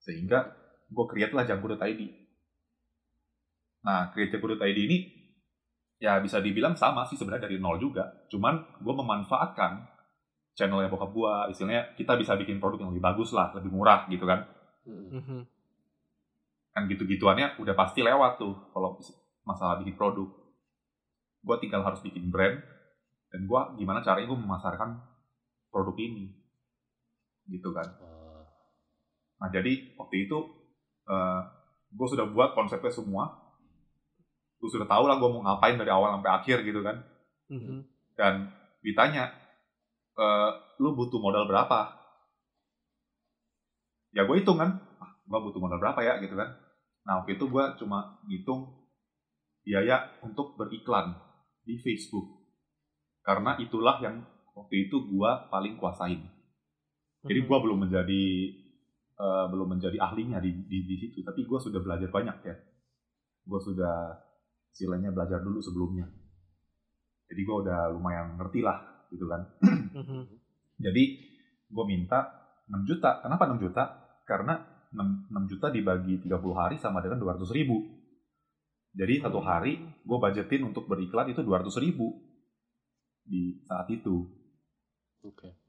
Speaker 3: sehingga gue create lah Jambu.id. Nah create Jambu.id ini ya bisa dibilang sama sih sebenarnya dari nol juga, cuman gue memanfaatkan channelnya bokap gue, istilahnya kita bisa bikin produk yang lebih bagus lah, lebih murah gitu kan.
Speaker 1: Mhm.
Speaker 3: Kan gitu-gituannya udah pasti lewat tuh kalau masalah bikin produk. Gue tinggal harus bikin brand, dan gue gimana caranya gue memasarkan produk ini. Gitu kan.
Speaker 1: Ah,
Speaker 3: Nah jadi waktu itu gue sudah buat konsepnya semua. Gue sudah tahu lah gue mau ngapain dari awal sampai akhir gitu kan.
Speaker 2: Mhm.
Speaker 3: Dan ditanya, "Eh, lu butuh modal berapa? Ya gue hitung kan, gue butuh modal berapa ya gitu kan. Nah waktu itu gue cuma ngitung biaya untuk beriklan di Facebook. Karena itulah yang waktu itu gue paling kuasain. Jadi
Speaker 2: Mhm.
Speaker 3: gue belum menjadi eh, belum menjadi ahlinya di, di, di situ, tapi gue sudah belajar banyak ya. Gue sudah istilahnya belajar dulu sebelumnya. Jadi gue udah lumayan ngerti lah gitu kan.
Speaker 2: Mhm.
Speaker 3: Jadi gue minta 6 juta. Kenapa 6 juta? Karena 6, 6 juta dibagi 30 hari sama dengan 200 ribu. Jadi satu hari gue budgetin untuk beriklan itu 200 ribu. Di saat itu.
Speaker 1: Oke.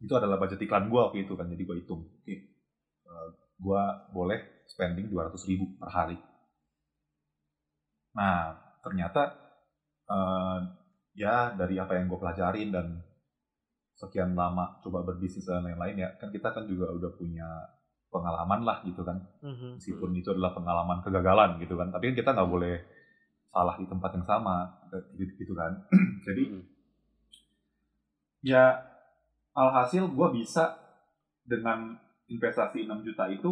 Speaker 3: itu adalah budget iklan gue waktu itu kan jadi gue hitung. Oke. Gue boleh spending 200 ribu per hari. Nah ternyata eh, ya dari apa yang gue pelajarin dan sekian lama coba berbisnis dan lain-lain ya kan kita kan juga udah punya pengalaman lah gitu kan
Speaker 2: Mhm.
Speaker 3: meskipun itu adalah pengalaman kegagalan gitu kan tapi kan kita nggak boleh salah di tempat yang sama gitu, gitu kan jadi
Speaker 1: Mhm.
Speaker 3: ya alhasil gue bisa dengan investasi 6 juta itu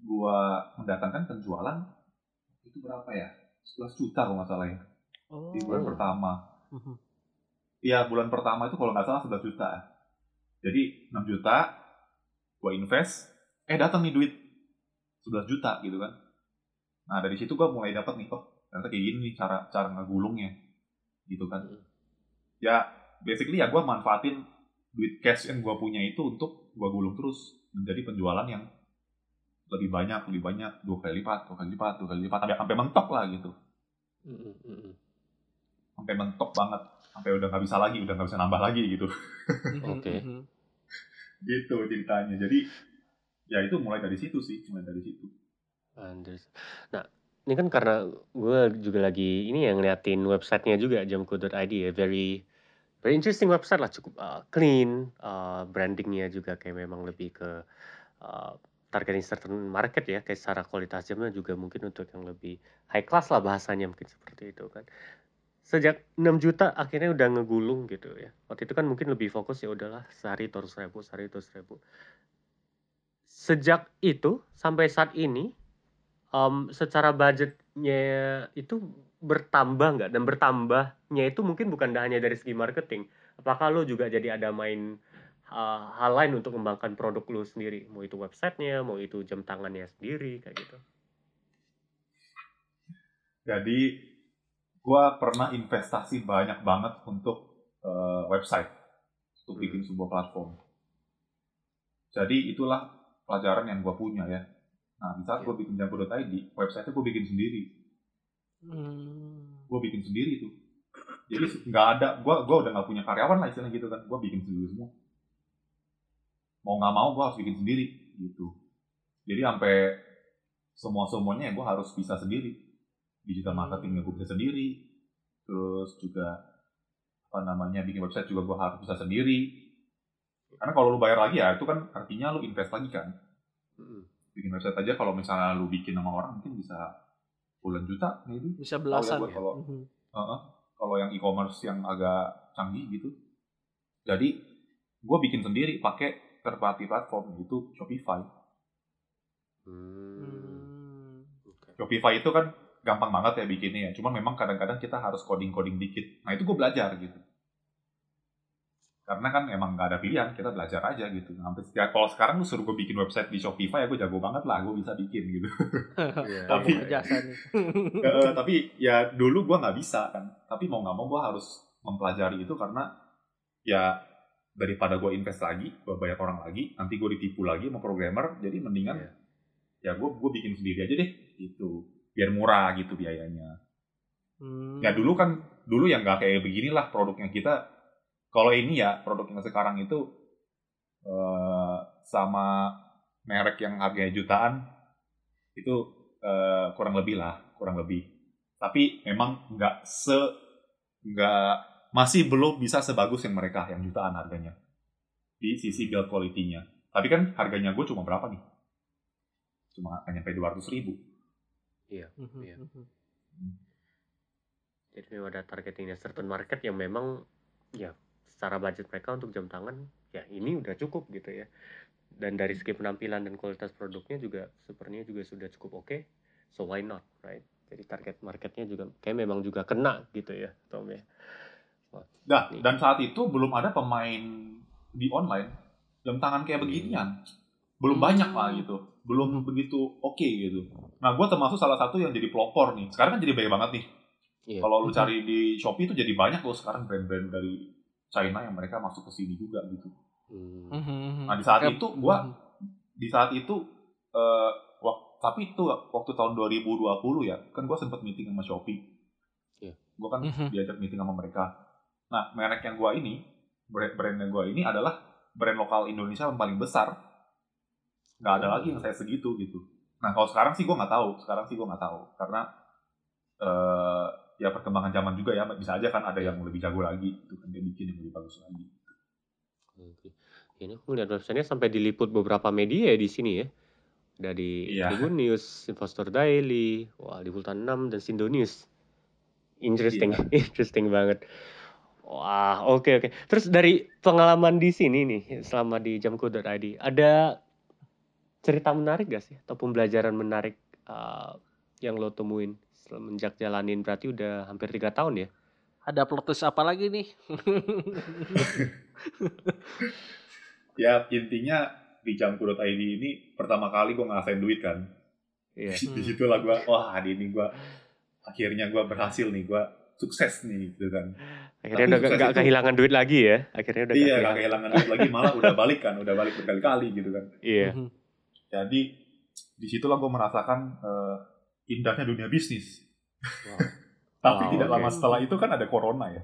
Speaker 3: gue mendatangkan penjualan itu berapa ya 11 juta kalau nggak salah ya
Speaker 2: Oh.
Speaker 3: di bulan
Speaker 1: Oh.
Speaker 3: pertama
Speaker 2: Mhm.
Speaker 3: Iya bulan pertama itu kalau nggak salah 11 juta jadi 6 juta gue invest eh datang nih duit 11 juta gitu kan nah dari situ gue mulai dapat nih oh ternyata kayak gini nih cara cara ngegulungnya gitu kan
Speaker 1: Mhm.
Speaker 3: ya basically ya gue manfaatin duit cash yang gue punya itu untuk gue gulung terus menjadi penjualan yang lebih banyak lebih banyak dua kali lipat dua kali lipat dua kali lipat sampai sampai mentok lah gitu
Speaker 1: Mhm, mhm.
Speaker 3: sampai mentok banget sampai udah nggak bisa lagi udah nggak bisa nambah lagi gitu.
Speaker 1: Oke.
Speaker 2: Mhm.
Speaker 3: gitu ceritanya jadi ya itu mulai dari situ sih mulai dari situ
Speaker 1: Unders- Nah, ini kan karena gue juga lagi ini yang ngeliatin websitenya juga jamku.id ya, very very interesting website lah, cukup uh, clean, uh, brandingnya juga kayak memang lebih ke uh, targeting certain market ya, kayak secara kualitas jamnya juga mungkin untuk yang lebih high class lah bahasanya mungkin seperti itu kan. Sejak 6 juta akhirnya udah ngegulung gitu ya. Waktu itu kan mungkin lebih fokus ya udahlah sehari 200 ribu, sehari 200 ribu. Sejak itu sampai saat ini em, secara budgetnya itu bertambah nggak? Dan bertambahnya itu mungkin bukan hanya dari segi marketing. Apakah lo juga jadi ada main uh, hal lain untuk mengembangkan produk lo sendiri? Mau itu websitenya mau itu jam tangannya sendiri kayak gitu.
Speaker 3: Jadi gue pernah investasi banyak banget untuk eh, website. Untuk
Speaker 1: Hmm.
Speaker 3: bikin sebuah platform. Jadi itulah pelajaran yang gue punya ya. Nah di saat
Speaker 1: Iya.
Speaker 3: gue bikin jambu.id website gue bikin sendiri.
Speaker 2: Hmm.
Speaker 3: gue bikin sendiri tuh. Jadi nggak ada gue gue udah nggak punya karyawan lah istilahnya gitu kan. Gue bikin sendiri semua. Mau nggak mau gue harus bikin sendiri gitu. Jadi sampai semua semuanya gue harus bisa sendiri. Digital marketingnya gue bisa sendiri. Terus juga apa namanya bikin website juga gue harus bisa sendiri karena kalau lu bayar lagi ya itu kan artinya lu invest lagi kan
Speaker 1: Mm-mm.
Speaker 3: bikin website aja kalau misalnya lu bikin nama orang mungkin bisa puluhan juta maybe
Speaker 2: Bisa
Speaker 3: ya
Speaker 2: belasan ya.
Speaker 3: kalau. Heeh. kalau yang e-commerce yang agak canggih gitu jadi gue bikin sendiri pakai third party platform itu Shopify
Speaker 1: Hmm.
Speaker 2: Hmm.
Speaker 1: Oke.
Speaker 3: Shopify itu kan gampang banget ya bikinnya ya. Cuman memang kadang-kadang kita harus coding-coding dikit. Nah itu gue belajar gitu. Karena kan emang nggak ada pilihan, kita belajar aja gitu. Sampai ya, kalau sekarang lu suruh gue bikin website di Shopify, ya gue jago banget lah, gue bisa bikin gitu.
Speaker 1: Iya,
Speaker 3: Tapi-
Speaker 2: jasa nih.
Speaker 3: Eh, tapi ya dulu gue nggak bisa kan. Tapi mau nggak mau gue harus mempelajari itu karena ya daripada gue invest lagi, gue bayar orang lagi, nanti gue ditipu lagi sama programmer, jadi mendingan
Speaker 1: Iya.
Speaker 3: ya gue gue bikin sendiri aja deh, gitu. Biar murah gitu biayanya.
Speaker 2: Hmm.
Speaker 3: Ya dulu kan dulu yang nggak kayak beginilah produknya kita. Kalau ini ya produk yang sekarang itu eh, sama merek yang harganya jutaan itu eh, kurang lebih lah, kurang lebih. Tapi memang nggak se nggak masih belum bisa sebagus yang mereka yang jutaan harganya di sisi build quality-nya. Tapi kan harganya gue cuma berapa nih? Cuma hanya sampai 200 ribu.
Speaker 2: Mhm,
Speaker 1: Iya.
Speaker 2: mhm.
Speaker 1: Jadi memang ada targetingnya certain market yang memang ya secara budget mereka untuk jam tangan ya ini udah cukup gitu ya. Dan dari segi penampilan dan kualitas produknya juga sepertinya juga sudah cukup oke. So why not, right? Jadi target marketnya juga kayak memang juga kena gitu ya, Tom ya.
Speaker 3: Nah,
Speaker 1: Nih.
Speaker 3: dan saat itu belum ada pemain di online jam tangan kayak
Speaker 1: Hmm.
Speaker 3: beginian. Belum
Speaker 2: Hmm.
Speaker 3: banyak lah gitu. Belum begitu oke gitu. Nah, gue termasuk salah satu yang jadi pelopor nih. Sekarang kan jadi banyak banget nih.
Speaker 1: Iya.
Speaker 3: Kalau lu cari di Shopee itu jadi banyak loh sekarang brand-brand dari China yang mereka masuk ke sini juga gitu.
Speaker 1: Hmm.
Speaker 2: Mhm.
Speaker 3: Nah, di saat itu gua
Speaker 2: Mhm.
Speaker 3: Di saat itu eh wak- tapi itu waktu tahun 2020 ya, kan gue sempet meeting sama Shopee.
Speaker 1: Iya.
Speaker 3: Gue kan
Speaker 2: Mhm.
Speaker 3: diajak meeting sama mereka. Nah, merek yang gue ini, brand, brand yang gue ini adalah brand lokal Indonesia yang paling besar. Nggak ada lagi yang saya segitu gitu. Nah, kalau sekarang sih gue nggak tahu. Sekarang sih gue nggak tahu karena eh ya perkembangan zaman juga ya bisa aja kan ada yang lebih jago lagi itu kan dia bikin yang lebih bagus lagi.
Speaker 1: Oke. Ini aku lihat websitenya sampai diliput beberapa media ya di sini ya. Di
Speaker 3: Iya.
Speaker 1: Tribun News, Investor Daily, wah di Bulletin 6 dan Sindo News. Interesting,
Speaker 3: Iya.
Speaker 1: interesting banget. Wah, oke oke. Terus dari pengalaman di sini nih selama di jamku.id, ada cerita menarik gak sih atau pembelajaran menarik uh, yang lo temuin semenjak jalanin berarti udah hampir tiga tahun ya?
Speaker 2: Ada plot twist apa lagi nih?
Speaker 3: Ya intinya di jamku.id ini pertama kali gue ngerasain duit kan.
Speaker 1: Iya.
Speaker 3: Di situ lah gue, wah hari ini gue akhirnya gue berhasil nih, gue sukses nih gitu kan.
Speaker 1: Akhirnya
Speaker 3: Tapi
Speaker 1: udah gak, kehilangan duit lagi ya? Akhirnya udah
Speaker 3: iya,
Speaker 1: gak kehilangan.
Speaker 3: duit lagi, malah udah balik kan, udah balik berkali-kali gitu kan.
Speaker 1: Iya.
Speaker 2: Mhm.
Speaker 3: Jadi di situlah gue merasakan eh, indahnya dunia bisnis.
Speaker 1: Wow.
Speaker 3: Tapi
Speaker 1: Wow,
Speaker 3: tidak
Speaker 1: oke.
Speaker 3: lama setelah itu kan ada corona ya,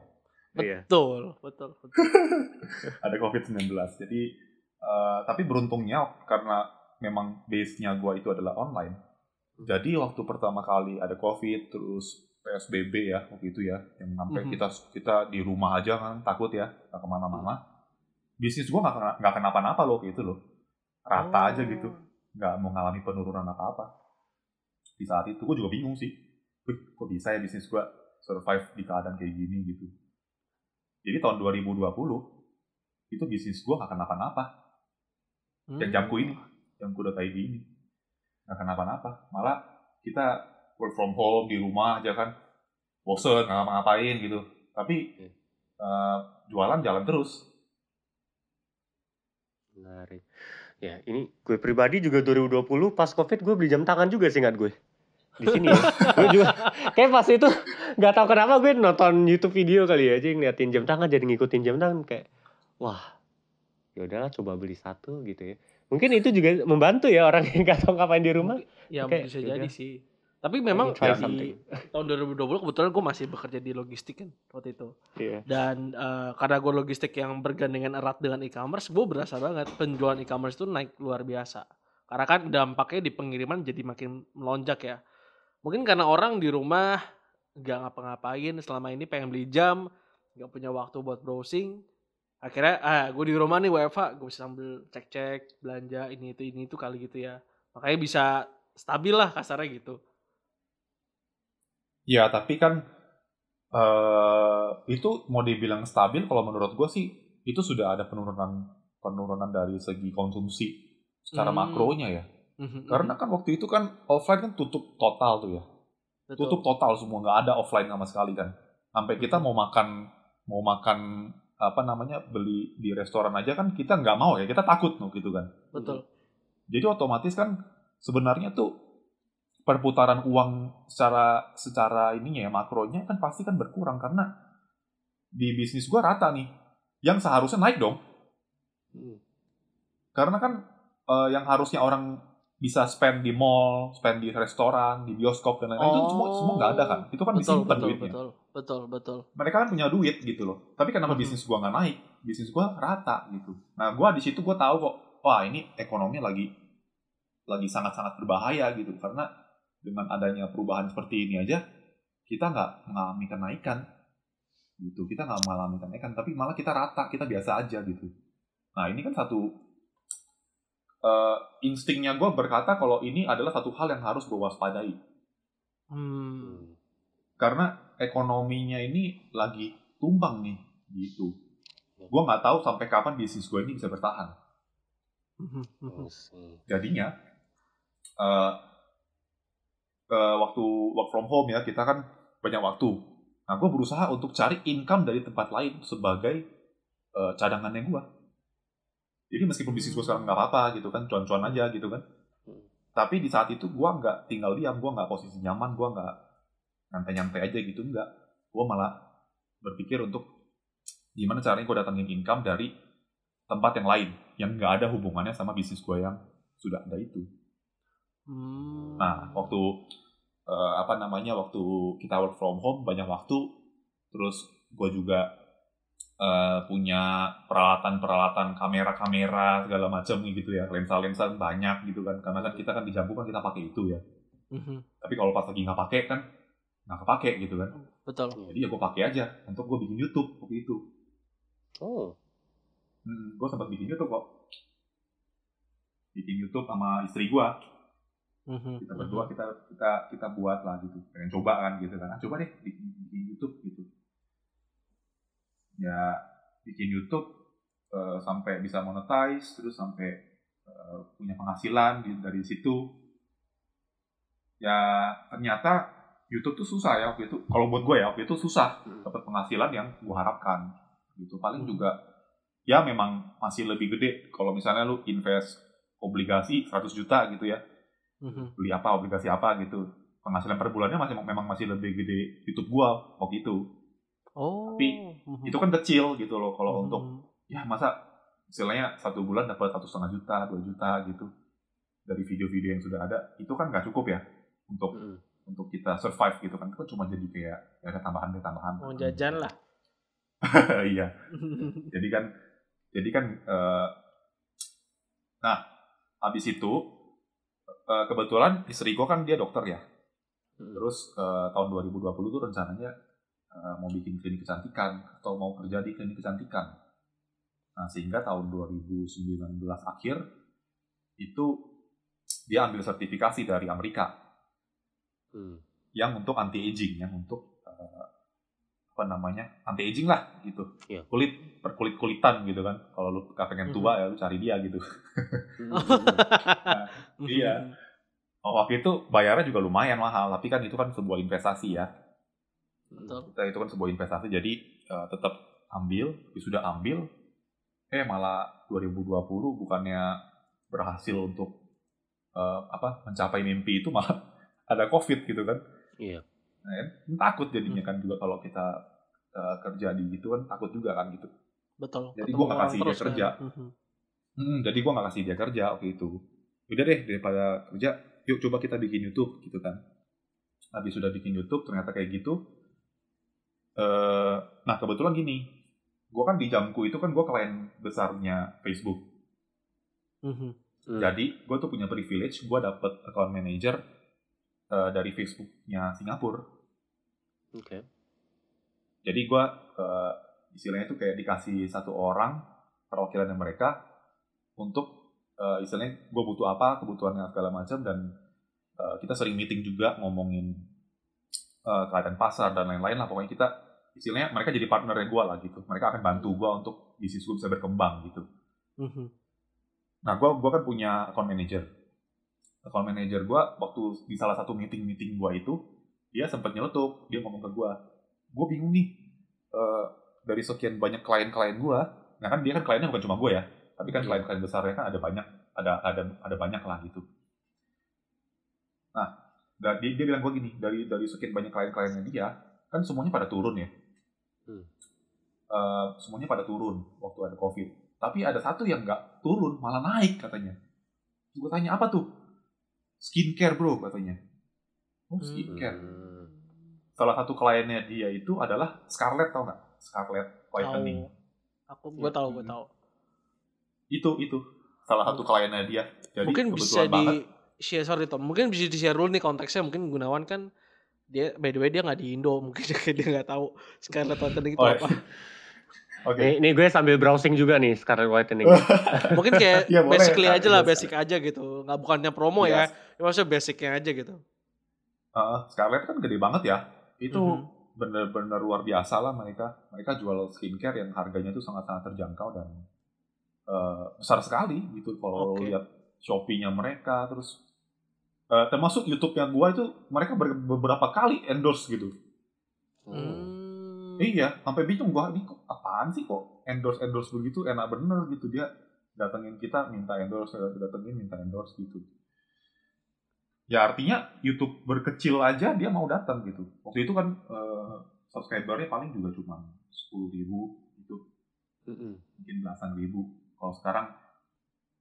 Speaker 1: Iya.
Speaker 2: Betul, betul, betul.
Speaker 3: ada COVID-19. Jadi eh, tapi beruntungnya karena memang base-nya gue itu adalah online. Jadi waktu pertama kali ada COVID terus PSBB ya waktu itu ya, yang sampai
Speaker 2: Mhm.
Speaker 3: kita kita di rumah aja kan takut ya nggak ke mana-mana. Bisnis gue nggak kena- nggak kenapa-napa loh gitu loh, rata
Speaker 2: Oh.
Speaker 3: aja gitu, nggak mengalami penurunan apa-apa. Di saat itu gue juga bingung sih, Wih, kok bisa ya bisnis gue survive di keadaan kayak gini gitu. Jadi tahun 2020 itu bisnis gue nggak kenapa-napa yang
Speaker 2: Hmm.
Speaker 3: jamku ini, yang kuda.id ini. Nggak kenapa-napa. Malah kita work from home di rumah aja kan. Bosen, nggak ngapa-ngapain gitu. Tapi
Speaker 1: Iya.
Speaker 3: eh, jualan jalan terus.
Speaker 1: Menarik. Ya, ini gue pribadi juga 2020 pas Covid gue beli jam tangan juga sih ingat gue. Di sini ya. gue juga kayak pas itu nggak tahu kenapa gue nonton YouTube video kali ya aja ngeliatin jam tangan jadi ngikutin jam tangan kayak wah ya udahlah coba beli satu gitu ya. Mungkin itu juga membantu ya orang yang nggak tahu ngapain di rumah.
Speaker 2: Ya
Speaker 1: Oke,
Speaker 2: bisa
Speaker 1: yaudah.
Speaker 2: jadi sih. Tapi memang
Speaker 1: try
Speaker 2: di tahun 2020 kebetulan gue masih bekerja di logistik kan waktu itu.
Speaker 1: Iya.
Speaker 2: Dan eh, karena gue logistik yang bergandengan erat dengan e-commerce, gue berasa banget penjualan e-commerce itu naik luar biasa. Karena kan dampaknya di pengiriman jadi makin melonjak ya. Mungkin karena orang di rumah nggak ngapa-ngapain selama ini pengen beli jam, nggak punya waktu buat browsing. Akhirnya, ah gue di rumah nih WFH, gue bisa sambil cek-cek belanja ini itu ini itu kali gitu ya. makanya bisa stabil lah kasarnya gitu
Speaker 3: Ya, tapi kan eh itu mau dibilang stabil kalau menurut gue sih itu sudah ada penurunan penurunan dari segi konsumsi secara
Speaker 2: Hmm.
Speaker 3: makronya ya.
Speaker 2: Mhm,
Speaker 3: Karena kan waktu itu kan offline kan tutup total tuh ya.
Speaker 2: betul.
Speaker 3: Tutup total semua nggak ada offline sama sekali kan. Sampai kita mau makan mau makan apa namanya beli di restoran aja kan kita nggak mau ya kita takut tuh gitu kan.
Speaker 2: betul
Speaker 3: Jadi otomatis kan sebenarnya tuh perputaran uang secara secara ininya ya makronya kan pasti kan berkurang karena di bisnis gua rata nih. Yang seharusnya naik dong.
Speaker 1: Hmm.
Speaker 3: Karena kan eh, yang harusnya orang bisa spend di mall, spend di restoran, di bioskop dan lain-lain itu semua semua nggak ada kan. Itu kan
Speaker 2: betul
Speaker 3: disimpan
Speaker 2: betul
Speaker 3: duitnya.
Speaker 2: betul betul betul
Speaker 3: Mereka kan punya duit gitu loh. Tapi kenapa
Speaker 2: Mhm.
Speaker 3: bisnis gua nggak naik? Bisnis gua rata gitu. Nah, gua di situ gua tahu kok, wah ini ekonomi lagi lagi sangat-sangat berbahaya gitu karena dengan adanya perubahan seperti ini aja kita nggak mengalami kenaikan gitu kita nggak mengalami kenaikan tapi malah kita rata kita biasa aja gitu nah ini kan satu eh, instingnya gue berkata kalau ini adalah satu hal yang harus gue waspadai
Speaker 2: hmm.
Speaker 3: karena ekonominya ini lagi tumbang nih gitu gue nggak tahu sampai kapan bisnis gue ini bisa bertahan
Speaker 2: Mhm, mhm.
Speaker 1: Hmm.
Speaker 3: jadinya eh eh, waktu work from home ya kita kan banyak waktu. Nah gue berusaha untuk cari income dari tempat lain sebagai eh, cadangannya gue jadi meskipun bisnis gue sekarang nggak apa-apa gitu kan cuan-cuan aja gitu kan.
Speaker 1: Hmm.
Speaker 3: tapi di saat itu gue nggak tinggal diam gue nggak posisi nyaman gue nggak nyantai-nyantai aja gitu nggak. Gue malah berpikir untuk gimana caranya gue datangin income dari tempat yang lain yang nggak ada hubungannya sama bisnis gue yang sudah ada itu
Speaker 2: Hmm.
Speaker 3: Nah, waktu eh, apa namanya waktu kita work from home banyak waktu, terus gue juga eh, punya peralatan-peralatan kamera-kamera segala macam gitu ya, lensa-lensa banyak gitu kan, karena kan kita kan di Jambu kan kita pakai itu ya.
Speaker 2: Mhm.
Speaker 3: Tapi kalau pas lagi nggak pakai kan nggak kepake gitu kan.
Speaker 2: betul
Speaker 3: Jadi ya gue pakai aja untuk gue bikin YouTube waktu itu.
Speaker 1: Oh.
Speaker 3: Hmm, gue sempat bikin YouTube kok. Bikin YouTube sama istri gue.
Speaker 2: Mhm,
Speaker 3: kita berdua kita kita kita buat lah gitu. Pengen coba kan gitu kan. Ah, coba deh bikin, bikin YouTube gitu. Ya bikin YouTube eh, sampai bisa monetize terus sampai eh, punya penghasilan di- dari situ. Ya ternyata YouTube tuh susah ya waktu itu. Kalau buat gue ya waktu itu susah
Speaker 1: Hmm.
Speaker 3: dapat penghasilan yang gue harapkan gitu. Paling
Speaker 2: Hmm.
Speaker 3: juga ya memang masih lebih gede. Kalau misalnya lu invest obligasi 100 juta gitu ya
Speaker 2: Mhm.
Speaker 3: beli apa obligasi apa gitu penghasilan per bulannya masih memang masih lebih gede YouTube gua waktu itu
Speaker 2: oh
Speaker 3: Tapi
Speaker 2: mhm.
Speaker 3: itu kan kecil gitu loh kalau
Speaker 2: Mhm.
Speaker 3: untuk ya masa istilahnya satu bulan dapat satu setengah juta dua juta gitu dari video-video yang sudah ada itu kan nggak cukup ya untuk
Speaker 1: Hmm.
Speaker 3: untuk kita survive gitu kan itu kan cuma jadi kayak ya ada tambahan ada tambahan
Speaker 2: mau jajan lah
Speaker 3: iya jadi kan jadi kan eh, nah habis itu eh, kebetulan istri gua kan dia dokter ya
Speaker 1: Hmm.
Speaker 3: Terus eh, tahun 2020 tuh rencananya eh, mau bikin klinik kecantikan atau mau kerja di klinik kecantikan. Nah, sehingga tahun 2019 akhir itu dia ambil sertifikasi dari Amerika
Speaker 1: Hmm.
Speaker 3: yang untuk anti aging, yang untuk eh, apa namanya anti aging lah gitu.
Speaker 1: Iya.
Speaker 3: Kulit perkulit kulitan gitu kan. Kalau lu pengen tua ya lu cari dia gitu.
Speaker 2: Mhm.
Speaker 3: Iya. Oh, waktu itu bayarnya juga lumayan mahal, tapi kan itu kan sebuah investasi ya.
Speaker 2: Betul.
Speaker 3: kita itu kan sebuah investasi jadi eh, tetap ambil ya sudah ambil eh malah 2020 bukannya berhasil untuk eh, apa mencapai mimpi itu malah ada covid gitu kan
Speaker 1: Iya.
Speaker 3: Nah, takut jadinya kan juga kalau kita eh, kerja di gitu kan takut juga kan gitu
Speaker 2: betul
Speaker 3: Jadi nggak
Speaker 2: orang
Speaker 3: kasih dia
Speaker 2: kan.
Speaker 3: kerja.
Speaker 2: Mhm.
Speaker 3: Hmm, jadi gua nggak kasih dia kerja waktu itu udah deh daripada kerja yuk coba kita bikin YouTube gitu kan habis sudah bikin YouTube ternyata kayak gitu eh nah kebetulan gini gue kan di jamku itu kan gue klien besarnya Facebook
Speaker 2: Mhm.
Speaker 1: Hmm.
Speaker 3: jadi gue tuh punya privilege gue dapet account manager eh, dari Facebooknya Singapura
Speaker 1: Oke.
Speaker 3: jadi gue istilahnya tuh kayak dikasih satu orang perwakilan mereka untuk uh, istilahnya gue butuh apa kebutuhannya segala macam dan uh, kita sering meeting juga ngomongin uh, keadaan pasar dan lain-lain lah pokoknya kita istilahnya mereka jadi partnernya gue lah gitu mereka akan bantu gue untuk bisnis gue bisa berkembang gitu
Speaker 2: Mhm.
Speaker 3: nah gue gua kan punya account manager account manager gue waktu di salah satu meeting meeting gue itu dia sempat nyeletuk dia ngomong ke gue gue bingung nih uh, dari sekian banyak klien-klien gue nah kan dia kan kliennya bukan cuma gue ya tapi kan
Speaker 1: Iya.
Speaker 3: klien-klien besarnya kan ada banyak ada ada ada banyak lah gitu. Nah dia, dia bilang gue gini dari dari sekian banyak klien-kliennya dia kan semuanya pada turun ya.
Speaker 1: Hmm.
Speaker 3: Eh, semuanya pada turun waktu ada covid. Tapi ada satu yang nggak turun malah naik katanya. Gue tanya apa tuh? Skincare bro katanya oh skincare
Speaker 1: Hmm.
Speaker 3: salah satu kliennya dia itu adalah Scarlett tau nggak Scarlett whitening.
Speaker 2: Aku gue tahu, gue
Speaker 3: Hmm.
Speaker 2: tahu.
Speaker 3: itu itu salah satu kliennya dia jadi
Speaker 2: mungkin bisa
Speaker 3: kebetulan
Speaker 2: di
Speaker 3: banget
Speaker 2: share sorry Tom, mungkin bisa di share dulu nih konteksnya. Mungkin Gunawan kan dia by the way dia nggak di Indo, mungkin dia dia nggak tahu Scarlett Whitening itu
Speaker 3: Oh,
Speaker 2: apa.
Speaker 3: oke
Speaker 1: Nih, nih gue sambil browsing juga nih Scarlet Whitening.
Speaker 2: Mungkin kayak
Speaker 3: boleh.
Speaker 2: basically aja lah, basic aja gitu. Nggak bukannya promo ya, ya maksudnya basicnya aja gitu.
Speaker 3: Uh, Scarlett kan gede banget ya itu
Speaker 2: Mhm.
Speaker 3: bener-bener luar biasa lah mereka mereka jual skincare yang harganya tuh sangat-sangat terjangkau dan uh, besar sekali gitu kalau
Speaker 2: Oke.
Speaker 3: lihat Shopee-nya mereka terus uh, termasuk YouTube-nya gua itu mereka ber- beberapa kali endorse gitu
Speaker 2: Hmm.
Speaker 3: iya sampai bingung gua ini kok apaan sih kok endorse endorse begitu enak bener gitu dia datengin kita minta endorse datengin minta endorse gitu ya artinya YouTube berkecil aja dia mau datang gitu. Waktu itu kan eh, subscribernya paling juga cuma sepuluh ribu itu mungkin belasan ribu. Kalau sekarang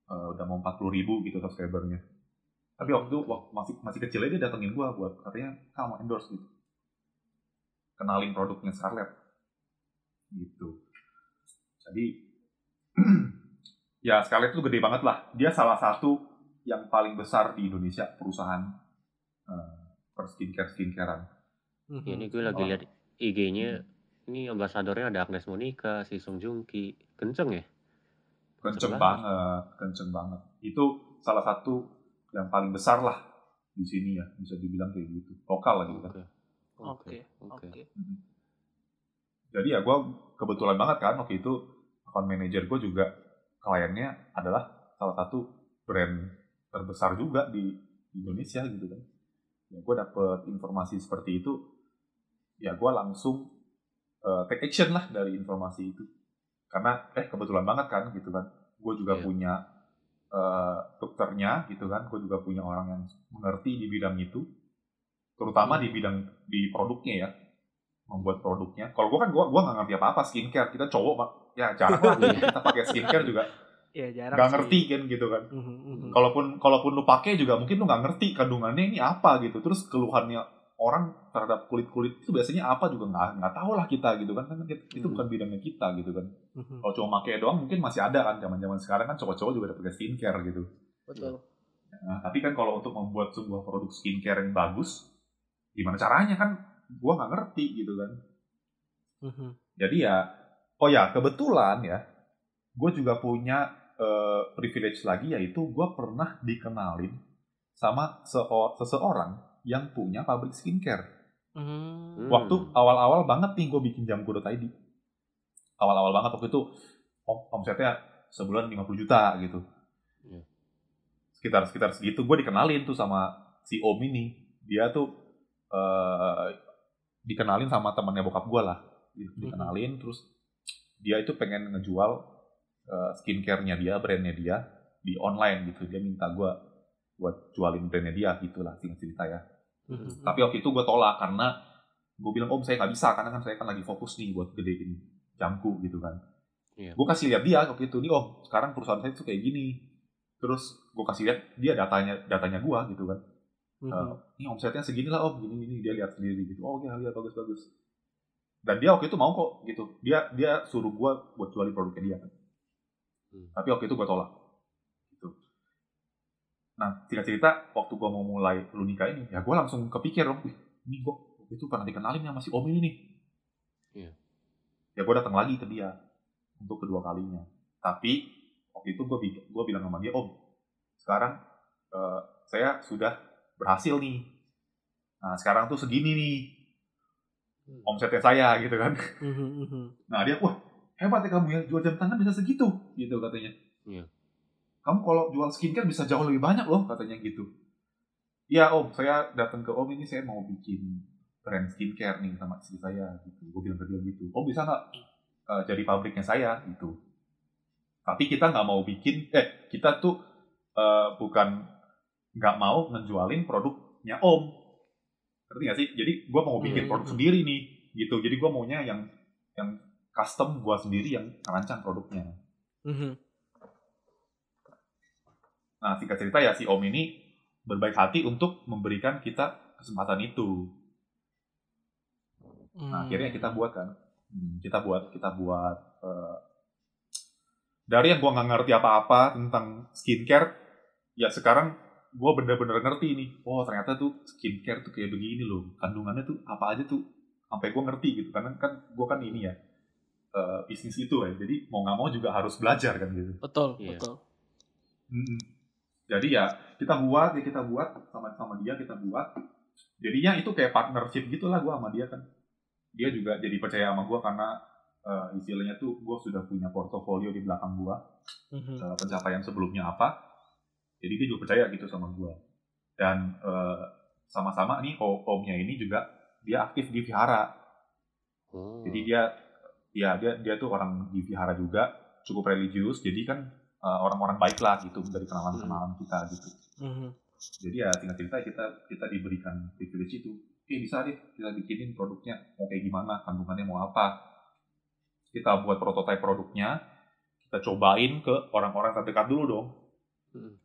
Speaker 3: eh, udah mau empat puluh ribu gitu subscribernya. Tapi waktu itu waktu masih masih kecil aja dia datengin gua buat katanya kamu endorse gitu. Kenalin produknya Scarlett. Gitu. Jadi ya Scarlett itu gede banget lah. Dia salah satu yang paling besar di Indonesia perusahaan eh, per skincare skincarean.
Speaker 1: Ya, ini gue lagi
Speaker 3: Oh.
Speaker 1: lihat IG-nya. Ini ambasadornya ada Agnes Monica, si Song Joong Ki. Kenceng ya?
Speaker 3: kenceng
Speaker 1: Kenceng
Speaker 3: banget kenceng banget itu salah satu yang paling besar lah di sini ya bisa dibilang kayak gitu lokal lah gitu kan
Speaker 2: Oke,
Speaker 1: Oke.
Speaker 2: oke.
Speaker 3: Mhm. Jadi ya gue kebetulan banget kan waktu itu account manager gue juga kliennya adalah salah satu brand terbesar juga di Indonesia gitu kan. Ya gue dapet informasi seperti itu, ya gue langsung eh, take action lah dari informasi itu. Karena eh kebetulan banget kan gitu kan, gue juga
Speaker 1: Iya.
Speaker 3: punya eh, dokternya gitu kan, gue juga punya orang yang mengerti di bidang itu, terutama di bidang di produknya ya membuat produknya. Kalau gue kan gue gua nggak ngerti apa apa skincare. Kita cowok Pak. ya jarang lah kita pakai skincare juga
Speaker 2: Iya jarang. sih.
Speaker 3: ngerti kan gitu kan.
Speaker 2: Mhm, mhm.
Speaker 3: Kalaupun kalaupun lu pakai juga mungkin lu nggak ngerti kandungannya ini apa gitu. Terus keluhannya orang terhadap kulit kulit itu biasanya apa juga nggak nggak tahu lah kita gitu kan kan itu itu bukan bidangnya kita gitu kan.
Speaker 2: Mhm.
Speaker 3: Kalau cuma pakai doang mungkin masih ada kan zaman zaman sekarang kan cowok-cowok juga udah pakai skincare gitu.
Speaker 2: Betul.
Speaker 3: Nah, tapi kan kalau untuk membuat sebuah produk skincare yang bagus, gimana caranya kan? Gua nggak ngerti gitu kan.
Speaker 2: Mhm.
Speaker 3: Jadi ya, oh ya kebetulan ya, gue juga punya eh, privilege lagi yaitu gue pernah dikenalin sama seo- seseorang yang punya pabrik skincare.
Speaker 2: Hmm.
Speaker 3: Waktu awal-awal banget nih gue bikin jamku.id. Awal-awal banget waktu itu om omsetnya sebulan 50 juta gitu.
Speaker 1: Iya.
Speaker 3: Sekitar sekitar segitu gue dikenalin tuh sama si Om ini. Dia tuh eh dikenalin sama temannya bokap gue lah. Di- Dikenalin terus dia itu pengen ngejual eh, skincare-nya dia, brandnya dia di online gitu. Dia minta gue buat jualin brandnya dia gitulah singkat cerita ya.
Speaker 2: Mhm.
Speaker 3: Tapi waktu itu gue tolak karena gue bilang om saya nggak bisa karena kan saya kan lagi fokus nih buat gedein jamku gitu kan.
Speaker 1: Iya.
Speaker 3: Gue kasih lihat dia waktu itu nih om sekarang perusahaan saya tuh kayak gini. Terus gue kasih lihat dia datanya datanya gue gitu kan.
Speaker 2: Mhm.
Speaker 3: Eh, ini omsetnya segini lah om gini gini dia lihat sendiri gitu. Oh iya iya bagus bagus. Dan dia waktu itu mau kok gitu. Dia dia suruh gue buat jualin produknya dia kan.
Speaker 1: Hmm.
Speaker 3: Tapi waktu itu gue tolak. Gitu. Nah, cerita cerita waktu gue mau mulai Lunika ini, ya gue langsung kepikir dong, "Wih, ini gue waktu itu pernah dikenalin sama si Om ini nih.
Speaker 1: Iya.
Speaker 3: Ya gue datang lagi ke dia untuk kedua kalinya. Tapi waktu itu gue gue bilang sama dia, Om, sekarang uh, saya sudah berhasil nih. Nah sekarang tuh segini nih omsetnya saya gitu kan. Nah dia wah hebat ya kamu ya jual jam tangan bisa segitu gitu katanya.
Speaker 1: Iya.
Speaker 3: Kamu kalau jual skincare bisa jauh lebih banyak loh katanya gitu. Iya om, saya datang ke om ini saya mau bikin brand skincare nih sama istri saya gitu. Gue bilang ke dia gitu. Om bisa nggak uh, jadi pabriknya saya gitu. Tapi kita nggak mau bikin, eh kita tuh uh, bukan nggak mau ngejualin produknya om. Ngerti nggak sih? Jadi gue mau bikin produk sendiri nih gitu. Jadi gue maunya yang yang custom gue sendiri yang rancang produknya. Nah singkat cerita ya si om ini berbaik hati untuk memberikan kita kesempatan itu. Nah, akhirnya kita buat kan, hmm, kita buat kita buat uh, dari yang gua nggak ngerti apa-apa tentang skincare, ya sekarang gua bener-bener ngerti nih. Oh ternyata tuh skincare tuh kayak begini loh, kandungannya tuh apa aja tuh, sampai gua ngerti gitu. Karena kan gua kan ini ya uh, bisnis itu ya, jadi mau nggak mau juga harus belajar kan gitu.
Speaker 2: Betul, yeah. betul.
Speaker 3: Hmm, jadi ya kita buat ya kita buat sama sama dia kita buat. Jadinya itu kayak partnership gitulah gua sama dia kan dia juga jadi percaya sama gue karena uh, istilahnya tuh gue sudah punya portofolio di belakang gue mm-hmm. uh, pencapaian sebelumnya apa jadi dia juga percaya gitu sama gue dan uh, sama-sama nih omnya ini juga dia aktif di vihara oh. jadi dia ya dia dia tuh orang di vihara juga cukup religius jadi kan uh, orang-orang baik lah gitu dari kenalan-kenalan kita gitu. Mm-hmm. jadi ya tinggal cerita kita kita diberikan privilege itu. Oke bisa deh kita bikinin produknya mau kayak gimana kandungannya mau apa? Kita buat prototipe produknya kita cobain ke orang-orang terdekat dulu dong. Hmm.